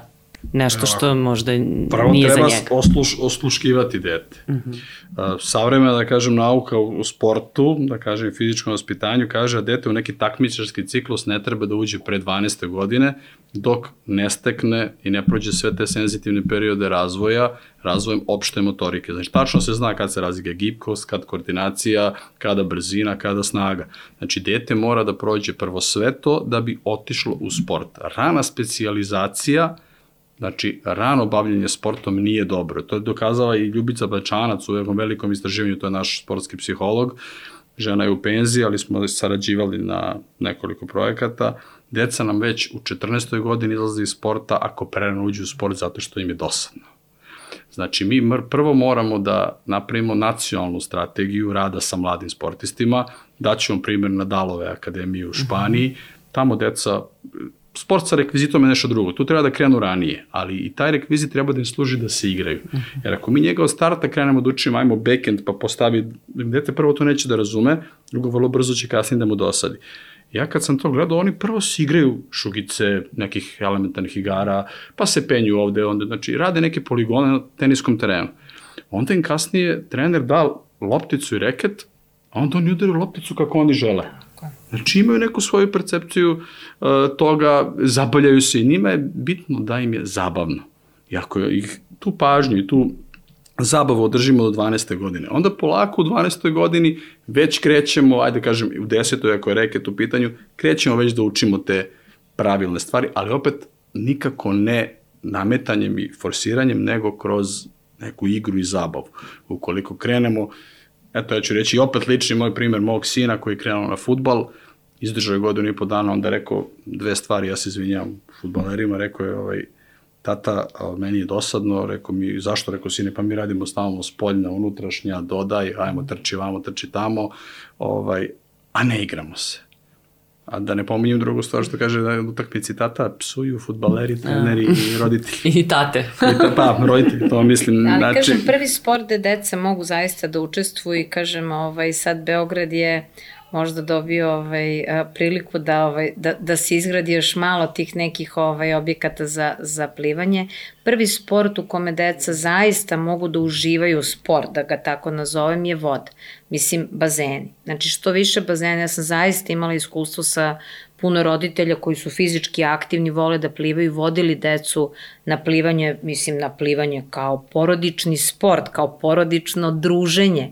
Speaker 1: nešto što možda Prvo nije za njega. Prvo treba
Speaker 3: osluš, osluškivati dete. Uh mhm. -huh. Savremena, da kažem, nauka u sportu, da kažem, fizičkom ospitanju, kaže da dete u neki takmičarski ciklus ne treba da uđe pre 12. godine, dok ne stekne i ne prođe sve te senzitivne periode razvoja, razvojem opšte motorike. Znači, tačno se zna kad se razlika gibkost, kad koordinacija, kada brzina, kada snaga. Znači, dete mora da prođe prvo sve to da bi otišlo u sport. Rana specializacija, Znači, rano bavljenje sportom nije dobro. To je dokazala i Ljubica Bačanac u jednom velikom istraživanju, to je naš sportski psiholog. Žena je u penziji, ali smo sarađivali na nekoliko projekata. Deca nam već u 14. godini izlaze iz sporta ako prerano uđu u sport zato što im je dosadno. Znači, mi prvo moramo da napravimo nacionalnu strategiju rada sa mladim sportistima, daćemo primjer Nadalove akademije u Španiji, tamo deca sport sa rekvizitom je nešto drugo. Tu treba da krenu ranije, ali i taj rekvizit treba da im služi da se igraju. Jer ako mi njega od starta krenemo da učimo, ajmo backend pa postavi, dete prvo to neće da razume, drugo vrlo brzo će kasnije da mu dosadi. Ja kad sam to gledao, oni prvo se igraju šugice, nekih elementarnih igara, pa se penju ovde, onda, znači rade neke poligone na teniskom terenu. Onda im kasnije trener da lopticu i reket, a onda oni udaraju lopticu kako oni žele. Znači imaju neku svoju percepciju uh, toga, zabavljaju se i njima je bitno da im je zabavno. I ako ih tu pažnju i tu zabavu održimo do 12. godine. Onda polako u 12. godini već krećemo, ajde kažem u 10. ako je reket u pitanju, krećemo već da učimo te pravilne stvari, ali opet nikako ne nametanjem i forsiranjem, nego kroz neku igru i zabavu. Ukoliko krenemo, eto ja ću reći opet lični moj primer mog sina koji je krenuo na futbal, izdržao je godinu i po dana, onda rekao dve stvari, ja se izvinjam futbalerima, rekao je ovaj, tata, meni je dosadno, rekao mi, zašto, rekao sine, pa mi radimo stalno spoljna, unutrašnja, dodaj, ajmo trči vamo, trči tamo, ovaj, a ne igramo se. A da ne pominjem drugu stvar što kaže da utakmici tata psuju futbaleri, treneri i roditelji.
Speaker 1: I tate.
Speaker 3: I ta, pa, roditelji, to mislim.
Speaker 2: Ali znači... kažem, prvi sport gde deca mogu zaista da učestvuju i kažem, ovaj, sad Beograd je možda dobio ovaj, priliku da, ovaj, da, da se izgradi još malo tih nekih ovaj, objekata za, za plivanje. Prvi sport u kome deca zaista mogu da uživaju sport, da ga tako nazovem, je voda. Mislim, bazeni. Znači, što više bazena, ja sam zaista imala iskustvo sa puno roditelja koji su fizički aktivni, vole da plivaju, vodili decu na plivanje, mislim na plivanje kao porodični sport, kao porodično druženje.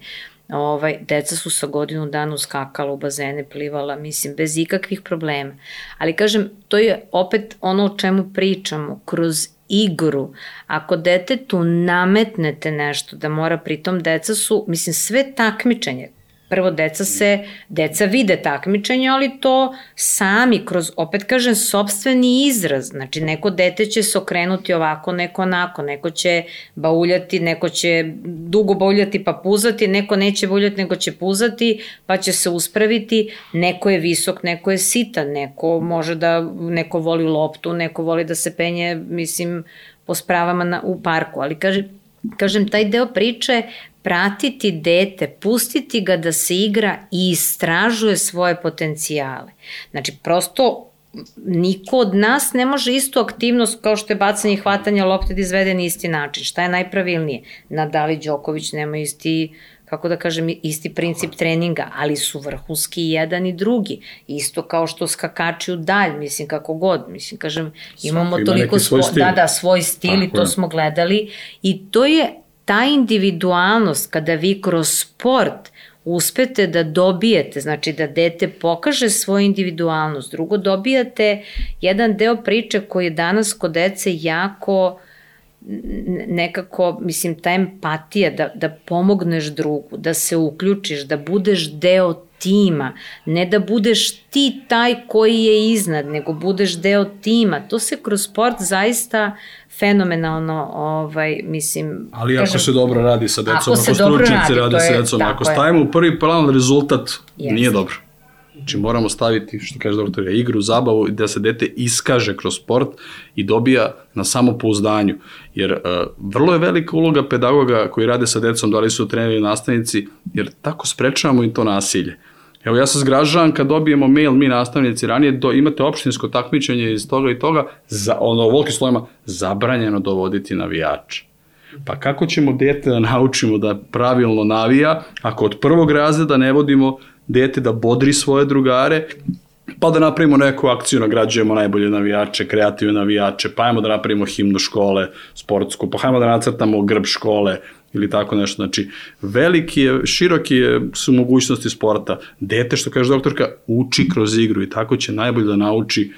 Speaker 2: Ovaj, deca su sa godinu dana skakala u bazene, plivala, mislim, bez ikakvih problema. Ali kažem, to je opet ono o čemu pričamo, kroz igru. Ako detetu nametnete nešto da mora, pritom deca su, mislim, sve takmičenje, Prvo, deca se, deca vide takmičenje, ali to sami, kroz, opet kažem, sobstveni izraz. Znači, neko dete će se okrenuti ovako, neko onako, neko će bauljati, neko će dugo bauljati pa puzati, neko neće bauljati, nego će puzati, pa će se uspraviti. Neko je visok, neko je sitan, neko može da, neko voli loptu, neko voli da se penje, mislim, po spravama na, u parku, ali kaže, kažem, taj deo priče pratiti dete, pustiti ga da se igra i istražuje svoje potencijale. Znači, prosto niko od nas ne može istu aktivnost kao što je bacanje i hvatanje lopte da izvede na isti način. Šta je najpravilnije? Nadali Đoković nema isti kako da kažem, isti princip treninga, ali su vrhunski i jedan i drugi. Isto kao što skakači u dalj, mislim, kako god. Mislim, kažem, imamo Svaki toliko svoj stil. Da, da, svoj stil Tako i to je. smo gledali. I to je ta individualnost kada vi kroz sport uspete da dobijete, znači da dete pokaže svoju individualnost, drugo dobijate jedan deo priče koji je danas kod dece jako nekako, mislim, ta empatija, da, da pomogneš drugu, da se uključiš, da budeš deo tima, ne da budeš ti taj koji je iznad, nego budeš deo tima. To se kroz sport zaista fenomenalno, ovaj, mislim...
Speaker 3: Ali ako kažem, se dobro radi sa decom, ako, ako stručnici radi, radi sa decom, ako stavimo u prvi plan rezultat, yes. nije dobro. Znači moramo staviti, što kaže doktor, igru, zabavu i da se dete iskaže kroz sport i dobija na samopouzdanju. Jer uh, vrlo je velika uloga pedagoga koji rade sa decom, da li su treneri i nastavnici, jer tako sprečavamo i to nasilje. Evo ja se zgražavam kad dobijemo mail mi nastavnici ranije, do, imate opštinsko takmičenje iz toga i toga, za, ono, volki slovima, zabranjeno dovoditi navijača. Pa kako ćemo dete da naučimo da pravilno navija, ako od prvog razreda ne vodimo dete da bodri svoje drugare, pa da napravimo neku akciju, nagrađujemo najbolje navijače, kreativne navijače, pa ajmo da napravimo himnu škole, sportsku, pa ajmo da nacrtamo grb škole, ili tako nešto. Znači, veliki je, široki je, su mogućnosti sporta. Dete, što kaže doktorka, uči kroz igru i tako će najbolje da nauči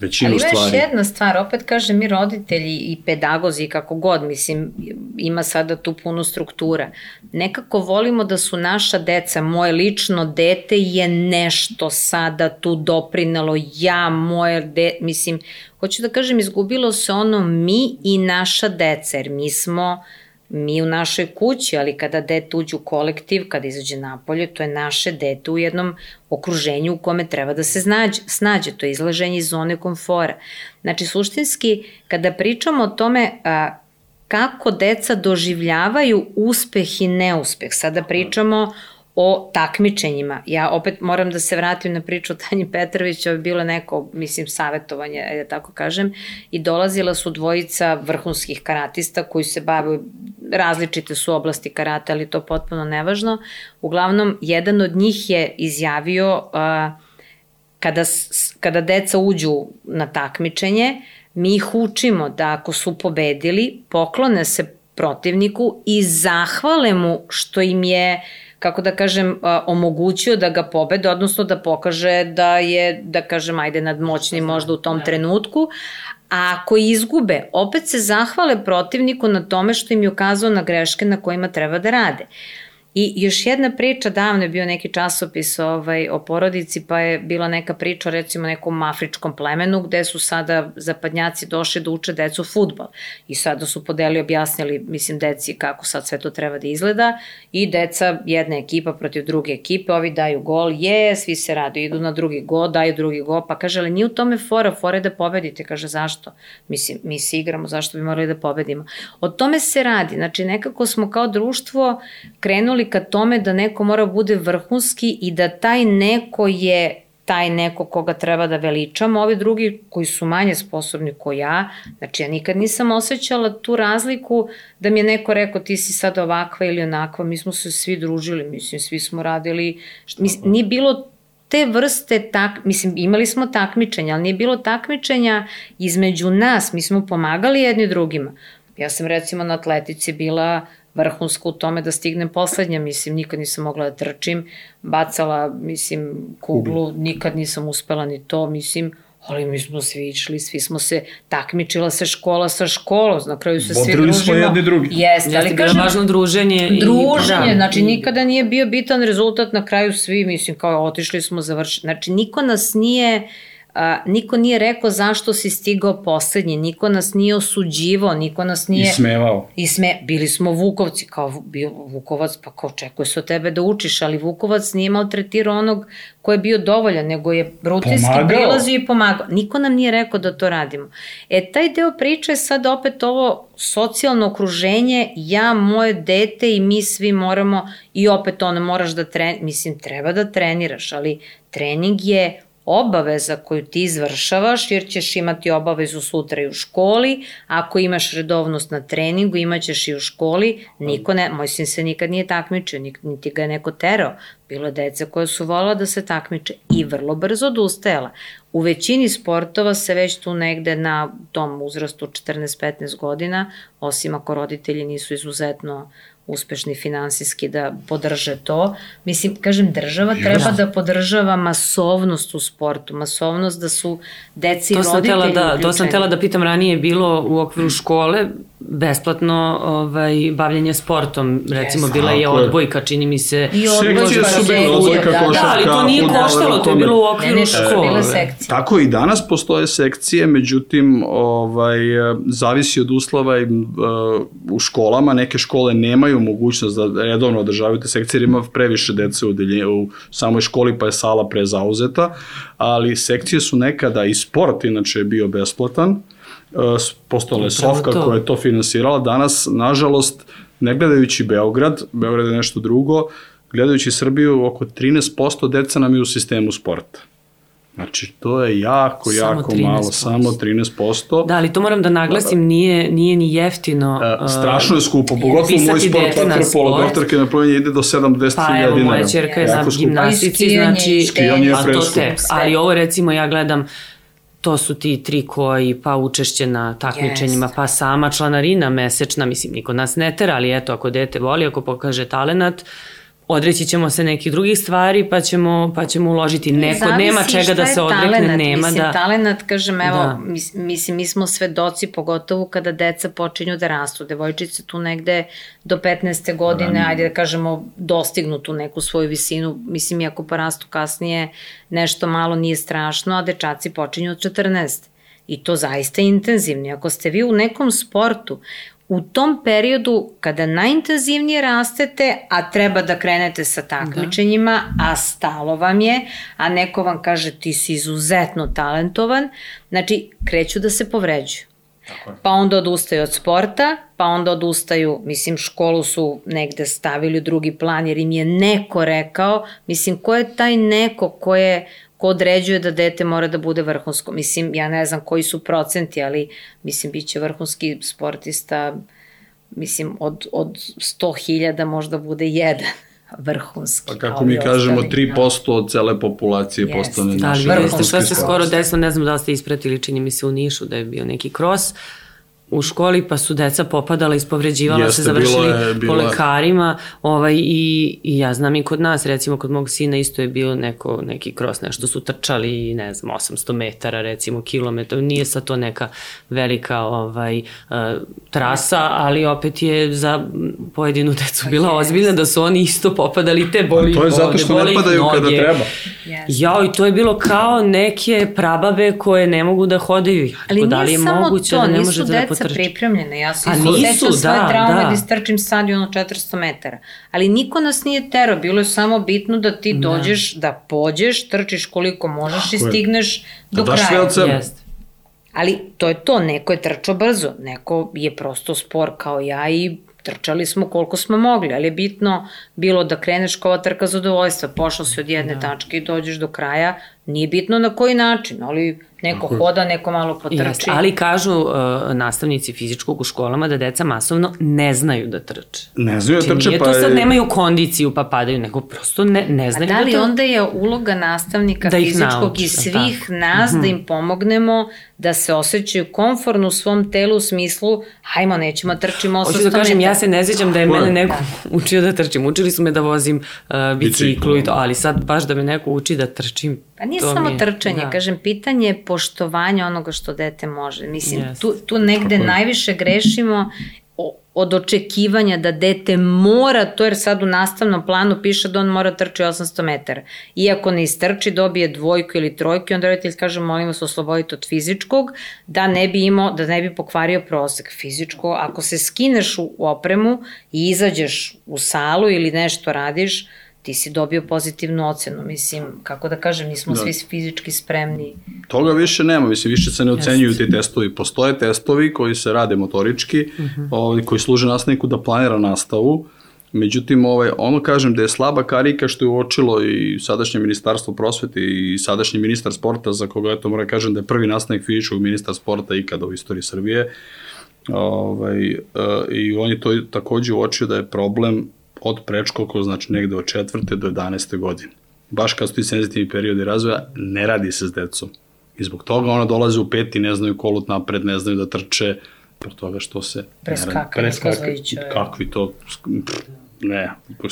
Speaker 3: većinu stvari.
Speaker 2: Ali još jedna stvar, opet kaže mi roditelji i pedagozi kako god, mislim, ima sada tu puno struktura. Nekako volimo da su naša deca, moje lično dete je nešto sada tu doprinalo, ja, moje dete, mislim, hoću da kažem, izgubilo se ono mi i naša deca, jer mi smo mi u našoj kući, ali kada dete uđe u kolektiv, kada izađe napolje, to je naše dete u jednom okruženju u kome treba da se snađe, snađe to je izlaženje iz zone komfora. Znači, suštinski, kada pričamo o tome a, kako deca doživljavaju uspeh i neuspeh, sada pričamo o takmičenjima. Ja opet moram da se vratim na priču o Tanji Petrović, ovo je bilo neko, mislim, savjetovanje, da tako kažem, i dolazila su dvojica vrhunskih karatista koji se bave, različite su oblasti karate, ali to potpuno nevažno. Uglavnom, jedan od njih je izjavio kada, kada deca uđu na takmičenje, mi ih učimo da ako su pobedili, poklone se protivniku i zahvale mu što im je uh, kako da kažem, omogućio da ga pobede, odnosno da pokaže da je, da kažem, ajde, nadmoćni možda u tom trenutku, a ako izgube, opet se zahvale protivniku na tome što im je ukazao na greške na kojima treba da rade. Uh, I još jedna priča, davno je bio neki časopis ovaj, o porodici, pa je bila neka priča recimo nekom afričkom plemenu gde su sada zapadnjaci došli da uče decu futbal. I sada su podeli objasnili, mislim, deci kako sad sve to treba da izgleda i deca, jedna ekipa protiv druge ekipe, ovi daju gol, je, svi se radu, idu na drugi gol, daju drugi gol, pa kaže, ali nije u tome fora, fora je da pobedite, kaže, zašto? Mislim, mi se igramo, zašto bi morali da pobedimo? O tome se radi, znači nekako smo kao društvo krenuli krenuli ka tome da neko mora bude vrhunski i da taj neko je taj neko koga treba da veličamo, ovi drugi koji su manje sposobni ko ja, znači ja nikad nisam osjećala tu razliku da mi je neko rekao ti si sad ovakva ili onakva, mi smo se svi družili, mislim, svi smo radili, mis, nije bilo te vrste, tak, mislim, imali smo takmičenja, ali nije bilo takmičenja između nas, mi smo pomagali jedni drugima. Ja sam recimo na atletici bila vrhunsko u tome da stignem poslednja, mislim, nikad nisam mogla da trčim, bacala, mislim, kuglu, nikad nisam uspela ni to, mislim, ali mi smo svi išli, svi smo se takmičila se škola sa školom, na kraju se Bodrili svi družimo.
Speaker 3: smo jedni drugi.
Speaker 1: Jeste, Jeste ali kažem, važno druženje.
Speaker 2: Druženje, i, znači nikada nije bio bitan rezultat, na kraju svi, mislim, kao otišli smo završiti. Znači, niko nas nije uh, a, niko nije rekao zašto si stigao poslednji, niko nas nije osuđivao, niko nas nije...
Speaker 3: Ismevao.
Speaker 2: Isme, bili smo Vukovci, kao bio Vukovac, pa kao očekuje se od tebe da učiš, ali Vukovac nije maltretirao onog ko je bio dovoljan, nego je rutinski prilazio i pomagao. Niko nam nije rekao da to radimo. E, taj deo priče je sad opet ovo socijalno okruženje, ja, moje dete i mi svi moramo, i opet ono, moraš da tren, mislim, treba da treniraš, ali trening je obaveza koju ti izvršavaš, jer ćeš imati obavezu sutra i u školi, ako imaš redovnost na treningu, imaćeš i u školi, niko ne, moj sin se nikad nije takmičio, niti ga je neko terao, bilo je deca koje su volila da se takmiče i vrlo brzo odustajala. U većini sportova se već tu negde na tom uzrastu 14-15 godina, osim ako roditelji nisu izuzetno uspešni finansijski da podrže to. Mislim, kažem, država treba da podržava masovnost u sportu, masovnost da su deci i roditelji da,
Speaker 1: uključeni. To sam tela da pitam ranije, bilo u okviru škole besplatno ovaj, bavljanje sportom, recimo yes, bila je odbojka, čini mi se.
Speaker 2: I odbojka,
Speaker 3: su bile odbojka,
Speaker 1: da,
Speaker 3: košarka.
Speaker 1: Da, ali to nije koštalo, to je bilo u okviru ne, ne, škole.
Speaker 3: Tako i danas postoje sekcije, međutim, ovaj, zavisi od uslova i, uh, u školama, neke škole nemaju mogućnost da redovno održavaju te sekcije, jer ima previše dece u, delje, u samoj školi, pa je sala prezauzeta, ali sekcije su nekada i sport, inače je bio besplatan, postala je Sofka to. koja je to finansirala. Danas, nažalost, ne gledajući Beograd, Beograd je nešto drugo, gledajući Srbiju, oko 13% deca nam je u sistemu sporta. Znači, to je jako, samo jako 13%. malo, samo 13%.
Speaker 1: Da, ali to moram da naglasim, da, da. nije, nije ni jeftino.
Speaker 3: E, strašno je skupo, pogotovo moj sport, vaterpolo, doktorke na plivanje ide do 7-10
Speaker 1: pa, dinara. Pa evo, moja čerka je na gimnastici, znači,
Speaker 3: skijanje je
Speaker 1: preskupo. Ali ovo recimo ja gledam, to su ti tri koji, pa učešće na takmičenjima, yes. pa sama članarina mesečna, mislim, niko nas ne tera, ali eto, ako dete voli, ako pokaže talenat, odreći ćemo se nekih drugih stvari pa ćemo, pa ćemo uložiti. Neko, Zavisi nema čega da se odrekne, talenat. nema
Speaker 2: mislim,
Speaker 1: da...
Speaker 2: Talenat, kažem, evo, da. mislim, mi smo svedoci, pogotovo kada deca počinju da rastu. Devojčice tu negde do 15. godine, da, ajde da kažemo, dostignu tu neku svoju visinu. Mislim, iako porastu kasnije, nešto malo nije strašno, a dečaci počinju od 14. I to zaista intenzivni. Ako ste vi u nekom sportu u tom periodu kada najintenzivnije rastete, a treba da krenete sa takmičenjima, da. a stalo vam je, a neko vam kaže ti si izuzetno talentovan, znači kreću da se povređuju. Pa onda odustaju od sporta, pa onda odustaju, mislim, školu su negde stavili u drugi plan jer im je neko rekao, mislim, ko je taj neko ko je ko određuje da dete mora da bude vrhunsko. Mislim, ja ne znam koji su procenti, ali mislim, bit će vrhunski sportista, mislim, od, od 100.000 možda bude jedan vrhunski.
Speaker 3: Pa kako mi kažemo, 3% od cele populacije yes. postane naš
Speaker 1: vrhunski sport. Šta se skoro desilo, ne znam da li ste ispratili, čini mi se u Nišu da je bio neki kros, u školi, pa su deca popadala, ispovređivala Jeste, se, završili bilo je, bilo po lekarima, ovaj, i, i ja znam i kod nas, recimo kod mog sina isto je bilo neko, neki kros, nešto su trčali, ne znam, 800 metara, recimo, kilometar, nije sa to neka velika ovaj, uh, trasa, ali opet je za pojedinu decu bila yes. ozbiljna da su oni isto popadali te boli
Speaker 3: To je zato što ne padaju noge. kada treba.
Speaker 1: Yes. Jao, i to je bilo kao neke prababe koje ne mogu da hodaju.
Speaker 2: Ali da li je moguće to, da ne može da potrči. pripremljene. Ja se sećam da, svoje traume da. da istrčim stadion od 400 metara. Ali niko nas nije tero, bilo je samo bitno da ti da. dođeš, da pođeš, trčiš koliko možeš Tako i stigneš je. do da kraja. Od sebe. Ali to je to, neko je trčao brzo, neko je prosto spor kao ja i trčali smo koliko smo mogli, ali je bitno bilo da kreneš kao trka zadovoljstva, pošao si od jedne da. tačke i dođeš do kraja, nije bitno na koji način, ali Neko Tako hoda, neko malo potrči. Jeste,
Speaker 1: ali kažu uh, nastavnici fizičkog u školama da deca masovno ne znaju da trče.
Speaker 3: Ne znaju da trče,
Speaker 1: pa... Nije to sad nemaju kondiciju pa padaju, nego prosto ne, ne znaju
Speaker 2: da
Speaker 1: trče.
Speaker 2: A da li onda je uloga nastavnika da fizičkog nauči, i svih da. nas mm -hmm. da im pomognemo da se osjećaju konforno u svom telu u smislu hajmo, nećemo trčimo 800 Hoću da kažem,
Speaker 1: ja se ne sjećam da je mene neko da. učio da trčim. Učili su me da vozim uh, biciklu i to, ali sad baš da me neko uči da trčim,
Speaker 2: Pa nije samo mi, trčanje, da. kažem, pitanje je poštovanja onoga što dete može. Mislim, yes. tu, tu negde Kako najviše grešimo od očekivanja da dete mora, to jer sad u nastavnom planu piše da on mora trči 800 metara. Iako ne istrči, dobije dvojku ili trojku, onda roditelj kaže molim vas osloboditi od fizičkog, da ne bi imao, da ne bi pokvario prosek fizičko. Ako se skineš u opremu i izađeš u salu ili nešto radiš, ti si dobio pozitivnu ocenu, mislim, kako da kažem, nismo da. svi fizički spremni.
Speaker 3: Toga više nema, mislim, više se ne ocenjuju ti testovi. Postoje testovi koji se rade motorički, uh mhm. -huh. ovaj, koji služe nastavniku da planira nastavu, Međutim, ovaj, ono kažem da je slaba karika što je uočilo i sadašnje ministarstvo prosvete i sadašnji ministar sporta, za koga eto moram kažem da je prvi nastavnik fizičkog ministar sporta ikada u istoriji Srbije. Ovaj, uh, I on je to takođe uočio da je problem od prečkolkog, znači negde od četvrte do 11. godine. Baš kad su ti senzitivni periodi razvoja, ne radi se s decom. I zbog toga ona dolaze u peti, ne znaju kolut napred, ne znaju da trče, zbog toga što se...
Speaker 2: Preskaka, preskaka,
Speaker 3: kakvi to... Ne,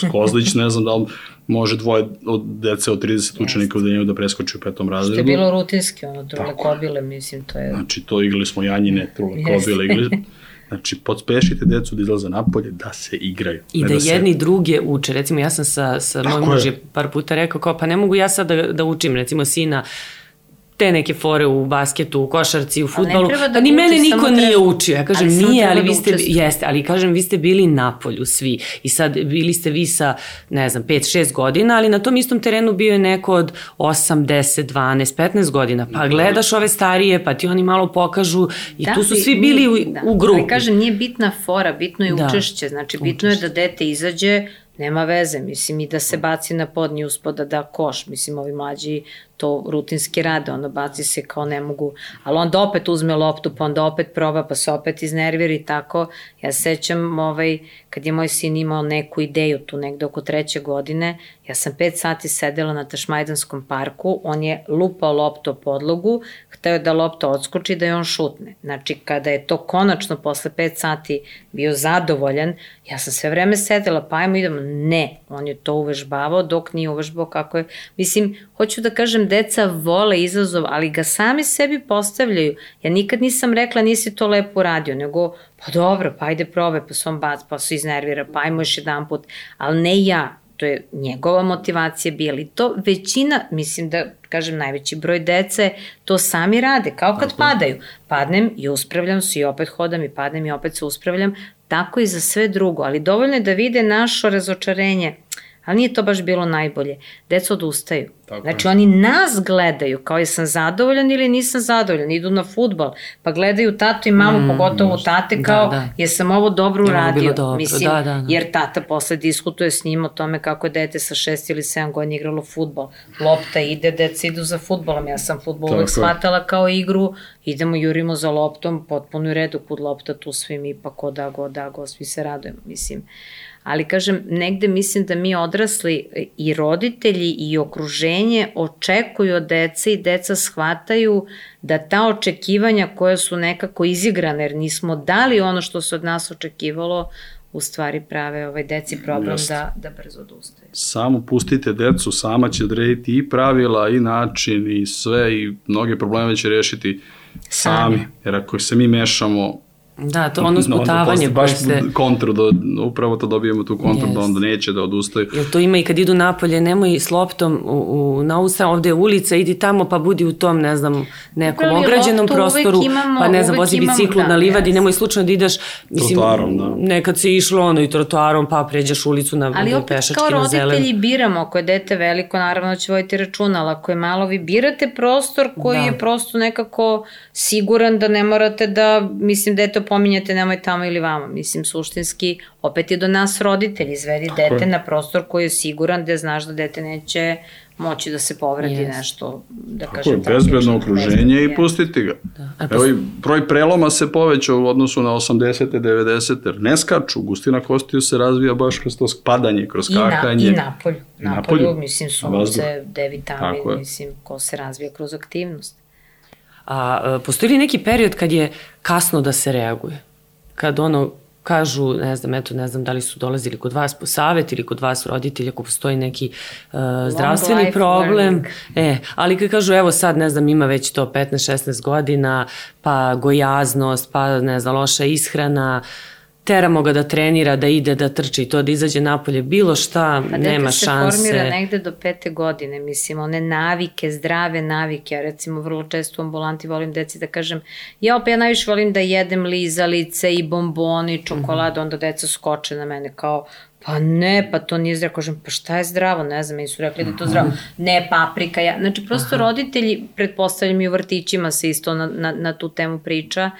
Speaker 3: Skozlić ne znam da li može dvoje od dece od 30 učenika u denju da preskoči u petom razredu. Što
Speaker 2: je bilo rutinski, ono, trule kobile, mislim, to je...
Speaker 3: Znači, to igrali smo janjine, trule kobile, igrali, Znači, podspešite decu da izlaze napolje, da se igraju.
Speaker 1: I da, da se... jedni druge uče. Recimo, ja sam sa, sa mojim mužem par puta rekao kao, pa ne mogu ja sad da, da učim, recimo, sina te neke fore u basketu, u košarci, u futbolu. Da pa ni mene niko nije treba... učio. Ja kažem, ali nije, ali da vi ste, jeste, ali kažem, vi ste bili na polju svi. I sad bili ste vi sa, ne znam, 5, 6 godina, ali na tom istom terenu bio je neko od 8, 10, 12, 15 godina. Pa gledaš ove starije, pa ti oni malo pokažu i da, tu su svi bili nije, u, da. u grupi. Ali
Speaker 2: kažem, nije bitna fora, bitno je da. učešće. Znači, bitno učešće. je da dete izađe, nema veze, mislim, i da se baci na podnji uspoda da koš, mislim, ovi mlađi to rutinski rade, onda baci se kao ne mogu, ali onda opet uzme loptu, pa onda opet proba, pa se opet iznervira i tako. Ja sećam ovaj, kad je moj sin imao neku ideju tu negde oko treće godine, ja sam pet sati sedela na Tašmajdanskom parku, on je lupao loptu o podlogu, hteo da lopta odskoči da je on šutne. Znači, kada je to konačno posle pet sati bio zadovoljan, ja sam sve vreme sedela, pa ajmo idemo, ne, on je to uvežbavao dok nije uvežbao kako je, mislim, hoću da kažem, deca vole izazov, ali ga sami sebi postavljaju. Ja nikad nisam rekla nisi to lepo uradio, nego pa dobro, pa ajde probe, pa se on bac, pa se iznervira, pa ajmo još jedan put, ali ne ja, to je njegova motivacija bila i to većina, mislim da kažem najveći broj dece to sami rade, kao kad Tako. padaju. Padnem i uspravljam se i opet hodam i padnem i opet se uspravljam, tako i za sve drugo, ali dovoljno je da vide našo razočarenje ali nije to baš bilo najbolje. Deca odustaju. Tako znači, je. oni nas gledaju, kao je sam zadovoljan ili nisam zadovoljan, idu na futbal, pa gledaju tatu i mamu, mm, pogotovo tate, da, kao, da, da. jesam ovo dobro uradio. Dobro. Mislim, da, da, da. Jer tata posle diskutuje s njim o tome kako je dete sa šest ili sedam godina igralo futbal. Lopta ide, deca idu za futbolom. Ja sam futbol uvek shvatala kao igru, idemo, jurimo za loptom, potpuno u redu, kud lopta, tu svi mi, pa ko da go, da go, svi se radujemo, mislim ali kažem, negde mislim da mi odrasli i roditelji i okruženje očekuju od dece i deca shvataju da ta očekivanja koja su nekako izigrane, jer nismo dali ono što se od nas očekivalo, u stvari prave ovaj deci problem Just. da, da brzo odustaju.
Speaker 3: Samo pustite decu, sama će odrediti i pravila i način i sve i mnoge probleme će rešiti sami. sami. Jer ako se mi mešamo,
Speaker 1: Da, to ono sputavanje
Speaker 3: no, baš se... kontru, da, upravo to dobijemo tu kontru yes. da onda neće da odustaju.
Speaker 1: Jel to ima i kad idu napolje, nemoj s loptom u, u, na usta, ovde je ulica, idi tamo pa budi u tom, ne znam, nekom Pravi, ograđenom prostoru, imamo, pa ne znam, vozi biciklu da, na livadi, yes. nemoj slučajno da ideš, mislim, trotoarom, da. nekad se išlo ono i trotoarom, pa pređeš ulicu na Ali opet pešački kao
Speaker 2: roditelji biramo, ako je dete veliko, naravno će vojiti računa, ali ako je malo, vi birate prostor koji da. je prosto nekako siguran da ne morate da, mislim, dete pominjate nemoj tamo ili vamo. Mislim, suštinski, opet je do nas roditelj, izvedi Tako dete je. na prostor koji je siguran da znaš da dete neće moći da se povredi yes. nešto, da Tako kažem.
Speaker 3: Tako je, bezbedno okruženje i pustiti ga. Da. Evo i broj preloma se povećao u odnosu na 80. 90. jer ne skaču, gustina kostiju se razvija baš kroz to padanje, kroz I kakanje.
Speaker 2: Na, I napolju. Napolju, napolju mislim, sunce, D vitamin, mislim, ko se razvija kroz aktivnost.
Speaker 1: A postoji li neki period kad je kasno da se reaguje? Kad ono kažu, ne znam, eto, ne znam da li su dolazili kod vas po savet ili kod vas roditelji ako postoji neki uh, zdravstveni problem. Learning. E, ali kad kažu, evo sad, ne znam, ima već to 15-16 godina, pa gojaznost, pa ne znam, loša ishrana, uh, teramo ga da trenira, da ide, da trči to, da izađe napolje, bilo šta, pa nema šanse. Pa se
Speaker 2: formira negde do pete godine, mislim, one navike, zdrave navike, ja recimo vrlo često u ambulanti volim deci da kažem, ja opet ja najviše volim da jedem lizalice i bombone i čokoladu, mm -hmm. onda deca skoče na mene kao, Pa ne, pa to nije zdravo. Kažem, pa šta je zdravo? Ne znam, meni su rekli da je to zdravo. Ne, paprika. Ja. Znači, prosto Aha. roditelji, pretpostavljam i u vrtićima se isto na, na, na tu temu priča,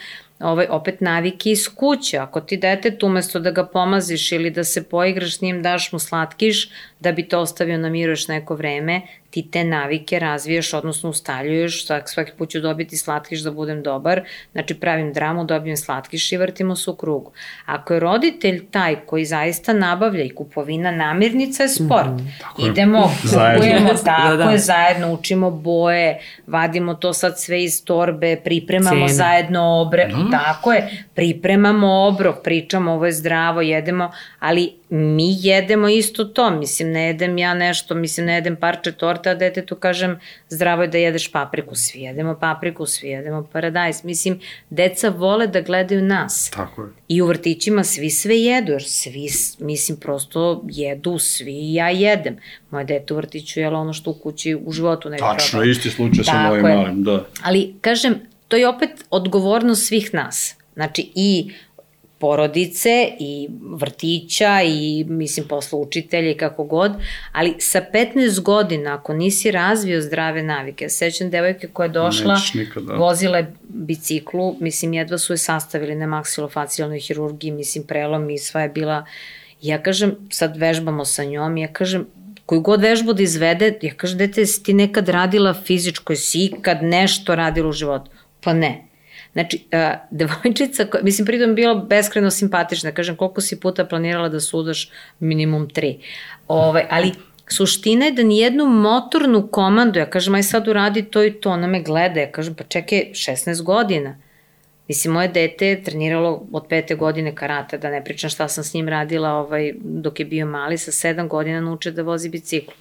Speaker 2: ovaj, opet navike iz kuće. Ako ti detet umesto da ga pomaziš ili da se poigraš s njim, daš mu slatkiš, da bi to ostavio na miru još neko vreme, ti te navike razvijaš, odnosno ustaljuješ, svaki, svaki put ću dobiti slatkiš da budem dobar, znači pravim dramu, dobijem slatkiš i vrtimo se u krugu. Ako je roditelj taj koji zaista nabavlja i kupovina namirnica je sport, mm, -hmm. idemo, kupujemo, tako da, da. je, zajedno učimo boje, vadimo to sad sve iz torbe, pripremamo Cene. zajedno obre, mm. tako je, pripremamo obrok, pričamo ovo je zdravo, jedemo, ali mi jedemo isto to, mislim, ne jedem ja nešto, mislim, ne jedem parče torta, a detetu kažem, zdravo je da jedeš papriku, svi jedemo papriku, svi jedemo paradajz, mislim, deca vole da gledaju nas.
Speaker 3: Tako je.
Speaker 2: I u vrtićima svi sve jedu, jer svi, mislim, prosto jedu, svi ja jedem. Moje dete u vrtiću jelo ono što u kući u životu ne
Speaker 3: Tačno, probao. isti slučaj sa mojim malim, da.
Speaker 2: Ali, kažem, to je opet odgovornost svih nas. Znači, i porodice i vrtića i mislim posle učitelja i kako god, ali sa 15 godina ako nisi razvio zdrave navike, sećam devojke koja je došla, nikada. vozila je biciklu, mislim jedva su je sastavili na maksilofacijalnoj hirurgiji, mislim prelom i sva je bila, ja kažem, sad vežbamo sa njom, ja kažem, koju god vežbu da izvede, ja kažem, dete, si ti nekad radila fizičko, si ikad nešto radila u životu? Pa ne. Znači, uh, devojčica, koja, mislim, pritom bila beskreno simpatična, kažem, koliko si puta planirala da sudaš minimum tri. Ove, ovaj, ali suština je da nijednu motornu komandu, ja kažem, aj sad uradi to i to, ona me gleda, ja kažem, pa čekaj, 16 godina. Mislim, moje dete je treniralo od pete godine karate, da ne pričam šta sam s njim radila ovaj, dok je bio mali, sa sedam godina nauče da vozi biciklu.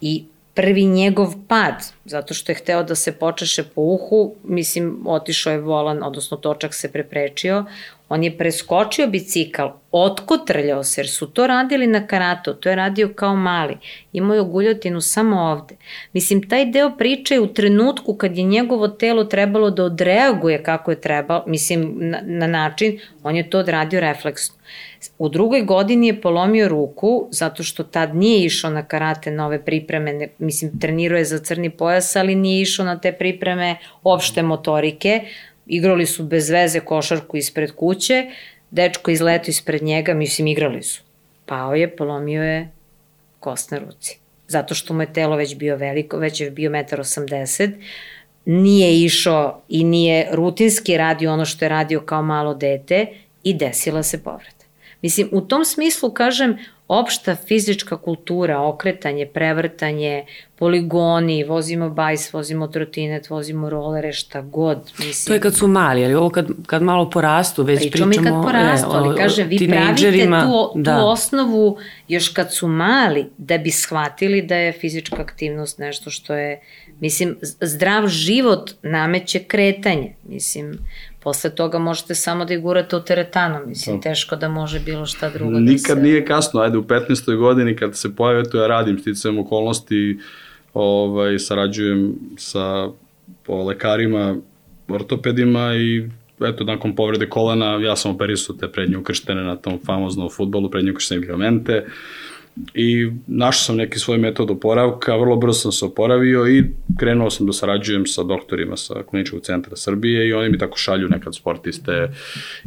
Speaker 2: I prvi njegov pad, zato što je hteo da se počeše po uhu, mislim, otišao je volan, odnosno točak se preprečio, On je preskočio bicikl, otkotrljao se, jer su to radili na karatu, to je radio kao mali. Imao je guljotinu samo ovde. Mislim, taj deo priče je u trenutku kad je njegovo telo trebalo da odreaguje kako je trebalo, mislim, na, na način, on je to odradio refleksno. U drugoj godini je polomio ruku, zato što tad nije išao na karate na ove pripreme, ne, mislim, trenirao je za crni pojas, ali nije išao na te pripreme opšte motorike, igrali su bez veze košarku ispred kuće, dečko izleto ispred njega, mislim, igrali su. Pao je, polomio je kost na ruci. Zato što mu je telo već bio veliko, već je bio 1,80 m, nije išao i nije rutinski radio ono što je radio kao malo dete i desila se povreda. Mislim, u tom smislu, kažem, opšta fizička kultura, okretanje, prevrtanje, poligoni, vozimo bajs, vozimo trotinet, vozimo rolere, šta god. Mislim.
Speaker 1: To je kad su mali, ali ovo kad, kad malo porastu, već pričamo...
Speaker 2: Pričamo i kad porastu, e, ali kažem, vi pravite tu, da. tu osnovu još kad su mali, da bi shvatili da je fizička aktivnost nešto što je, mislim, zdrav život nameće kretanje, mislim, Posle toga možete samo da igurate u teretanu, mislim, to. teško da može bilo šta drugo
Speaker 3: da Nikad da se... nije kasno, ajde u 15. godini kad se pojave, to ja radim, sticajem okolnosti, ovaj, sarađujem sa po lekarima, ortopedima i eto, nakon povrede kolena, ja sam operisao te prednje ukrštene na tom famoznom futbolu, prednje ukrštene ligamente, i našao sam neki svoj metod oporavka, vrlo brzo sam se oporavio i krenuo sam da sarađujem sa doktorima sa kliničkog centra Srbije i oni mi tako šalju nekad sportiste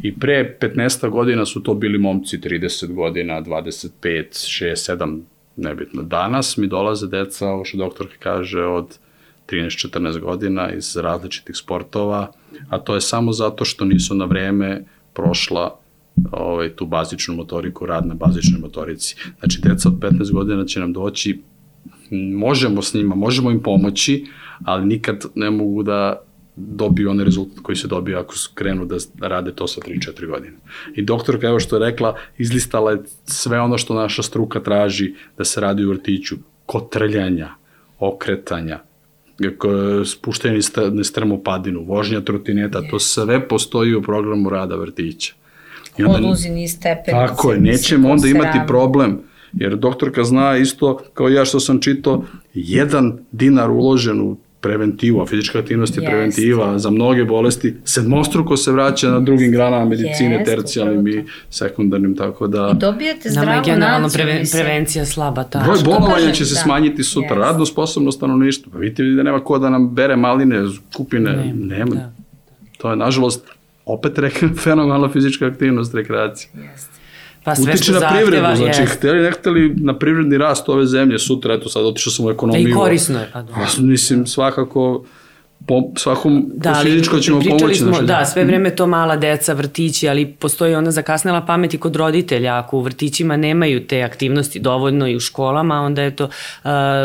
Speaker 3: i pre 15 godina su to bili momci 30 godina, 25, 6, 7, nebitno. Danas mi dolaze deca, ovo što doktor kaže, od 13-14 godina iz različitih sportova, a to je samo zato što nisu na vreme prošla ovaj, tu bazičnu motoriku, rad na bazičnoj motorici. Znači, deca od 15 godina će nam doći, možemo s njima, možemo im pomoći, ali nikad ne mogu da dobiju onaj rezultat koji se dobio ako su krenu da rade to sa 3-4 godine. I doktorka, evo što je rekla, izlistala je sve ono što naša struka traži da se radi u vrtiću. Kotrljanja, okretanja, spuštanje na strmopadinu, vožnja trotineta, to sve postoji u programu rada vrtića.
Speaker 2: I onda, Odluzi niz stepenice.
Speaker 3: Tako je, nećemo onda imati radi. problem. Jer doktorka zna isto, kao ja što sam čitao, jedan dinar uložen u preventivu, a fizička aktivnost je yes, preventiva za mnoge bolesti, sedmostruko se vraća na drugim granama medicine, yes, tercijalnim i sekundarnim, tako da...
Speaker 2: I dobijete zdravu naciju.
Speaker 1: generalno preve, prevencija slaba ta.
Speaker 3: Broj bolovanja će se da. smanjiti sutra, yes. radno sposobno stanovništvo. Pa vidite da nema ko da nam bere maline, kupine, nema. nema. Da. To je, nažalost, opet rekao, fenomenalna fizička aktivnost, rekreacija. Jeste. Pa sve Utiče na privredu, znači jest. hteli ne hteli na privredni rast ove zemlje sutra, eto sad otišao sam u ekonomiju. Da
Speaker 1: i korisno je. Pa, da.
Speaker 3: Mislim, svakako po, svakom da, fizičko ćemo pomoći.
Speaker 1: Smo, da, sve vreme to mala deca, vrtići, ali postoji ona zakasnela pamet i kod roditelja. Ako u vrtićima nemaju te aktivnosti dovoljno i u školama, onda je to uh,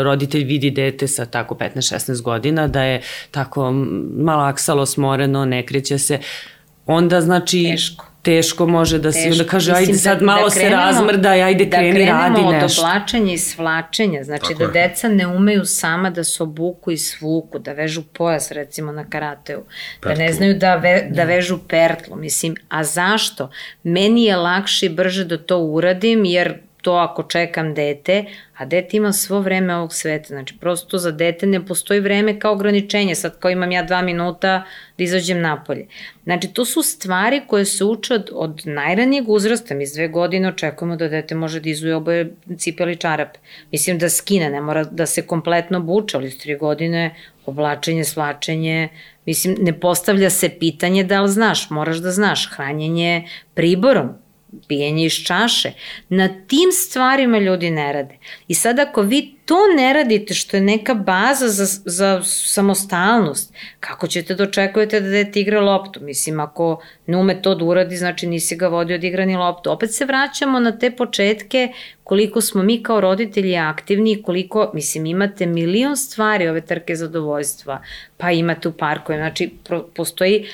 Speaker 1: roditelj vidi dete sa tako 15-16 godina da je tako malaksalo, smoreno, ne kreće se. Uh, onda znači teško teško može da se onda kaže ajde sad da, malo da krenemo, se razmrda ajde da kreni radi nešto. Da krenemo od
Speaker 2: oblačenja i svlačenja, znači Tako da je. deca ne umeju sama da se obuku i svuku, da vežu pojas recimo na karateu, pertlu. da ne znaju da, ve, da, da vežu pertlu, mislim, a zašto? Meni je lakše i brže da to uradim jer to ako čekam dete, a dete ima svo vreme ovog sveta, znači prosto za dete ne postoji vreme kao ograničenje, sad kao imam ja dva minuta da izađem napolje. Znači to su stvari koje se uče od, od najranijeg uzrasta, mi iz dve godine očekujemo da dete može da izuje oboje cipeli čarape. Mislim da skine, ne mora da se kompletno buče, ali iz tri godine oblačenje, slačenje, mislim ne postavlja se pitanje da li znaš, moraš da znaš, hranjenje priborom, pijenje iz čaše. Na tim stvarima ljudi ne rade. I sad ako vi to ne radite, što je neka baza za, za samostalnost, kako ćete da očekujete da dete igra loptu? Mislim, ako ne ume to da uradi, znači nisi ga vodio da igra ni loptu. Opet se vraćamo na te početke koliko smo mi kao roditelji aktivni, koliko, mislim, imate milion stvari ove trke zadovoljstva, pa imate u parku, znači postoji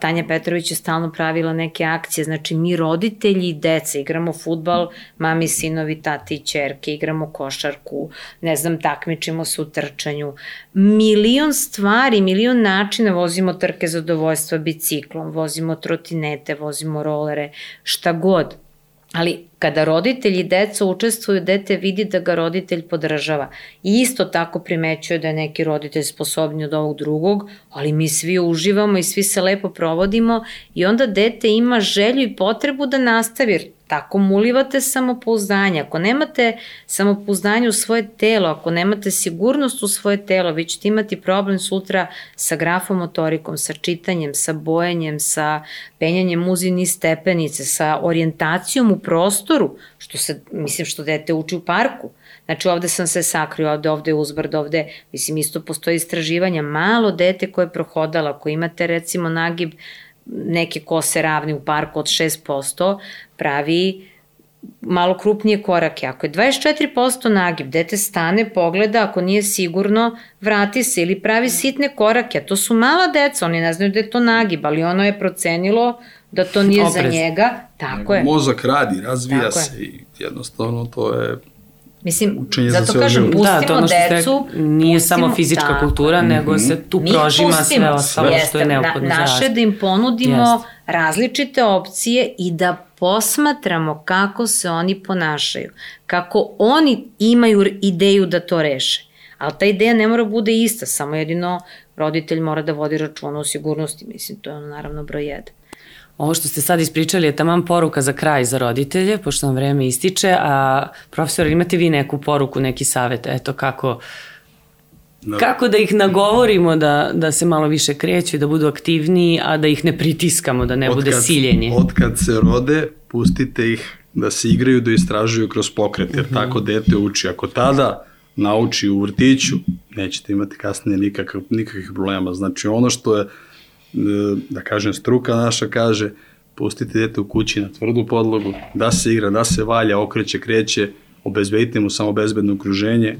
Speaker 2: Tanja Petrović je stalno pravila neke akcije, znači mi roditelji i deca igramo futbal, mami, sinovi, tati i čerke, igramo košarku, ne znam, takmičimo se u trčanju. Milion stvari, milion načina vozimo trke zadovoljstva biciklom, vozimo trotinete, vozimo rolere, šta god. Ali kada roditelji i deca učestvuju, dete vidi da ga roditelj podržava. I isto tako primećuje da je neki roditelj sposobniji od ovog drugog, ali mi svi uživamo i svi se lepo provodimo i onda dete ima želju i potrebu da nastavi, tako mulivate samopouzdanje. Ako nemate samopouzdanje u svoje telo, ako nemate sigurnost u svoje telo, vi ćete imati problem sutra sa grafomotorikom, sa čitanjem, sa bojanjem, sa penjanjem uzini stepenice, sa orijentacijom u prostoru, što se, mislim, što dete uči u parku. Znači ovde sam se sakrio, ovde, ovde je uzbrd, ovde, mislim, isto postoji istraživanja. Malo dete koje je prohodala, ako imate recimo nagib neke kose ravni u parku od 6%, pravi malo krupnije korake. Ako je 24% nagib, dete stane, pogleda, ako nije sigurno, vrati se ili pravi sitne korake. To su mala deca, oni ne znaju da je to nagib, ali ono je procenilo da to nije Oprez. za njega. Tako je.
Speaker 3: Mozak radi, razvija Tako se je. i jednostavno to je
Speaker 2: Mislim, Učenje zato kažem, pustimo da, to ono što decu.
Speaker 1: Nije pustimo, samo fizička tako. kultura, mm -hmm. nego se tu Mi prožima pustimo, sve ostalo jeste, što je neophodno na,
Speaker 2: Naše da im ponudimo jeste. različite opcije i da posmatramo kako se oni ponašaju, kako oni imaju ideju da to reše. Ali ta ideja ne mora bude ista, samo jedino roditelj mora da vodi računa o sigurnosti, mislim, to je ono naravno broj jedan.
Speaker 1: Ovo što ste sad ispričali je taman poruka za kraj za roditelje, pošto nam vreme ističe, a profesor, imate vi neku poruku, neki savet, eto kako, no. kako da ih nagovorimo da, da se malo više kreću, da budu aktivniji, a da ih ne pritiskamo, da ne od bude kad, siljenje.
Speaker 3: Od kad se rode, pustite ih da se igraju, da istražuju kroz pokret, jer mm -hmm. tako dete uči. Ako tada nauči u vrtiću, nećete imati kasnije nikakav, nikakvih problema. Znači ono što je da kažem, struka naša kaže, pustite dete u kući na tvrdu podlogu, da se igra, da se valja, okreće, kreće, obezbedite mu samo bezbedno okruženje,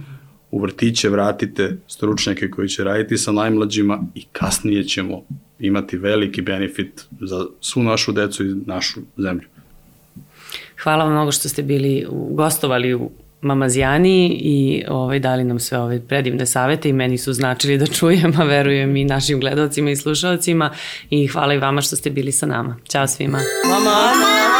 Speaker 3: u vrtiće vratite stručnjake koji će raditi sa najmlađima i kasnije ćemo imati veliki benefit za svu našu decu i našu zemlju.
Speaker 1: Hvala vam mnogo što ste bili gostovali u mamazijani i ovaj, dali nam sve ove predivne savete i meni su značili da čujem, a verujem i našim gledalcima i slušalcima i hvala i vama što ste bili sa nama. Ćao svima.
Speaker 2: Mama! Mama!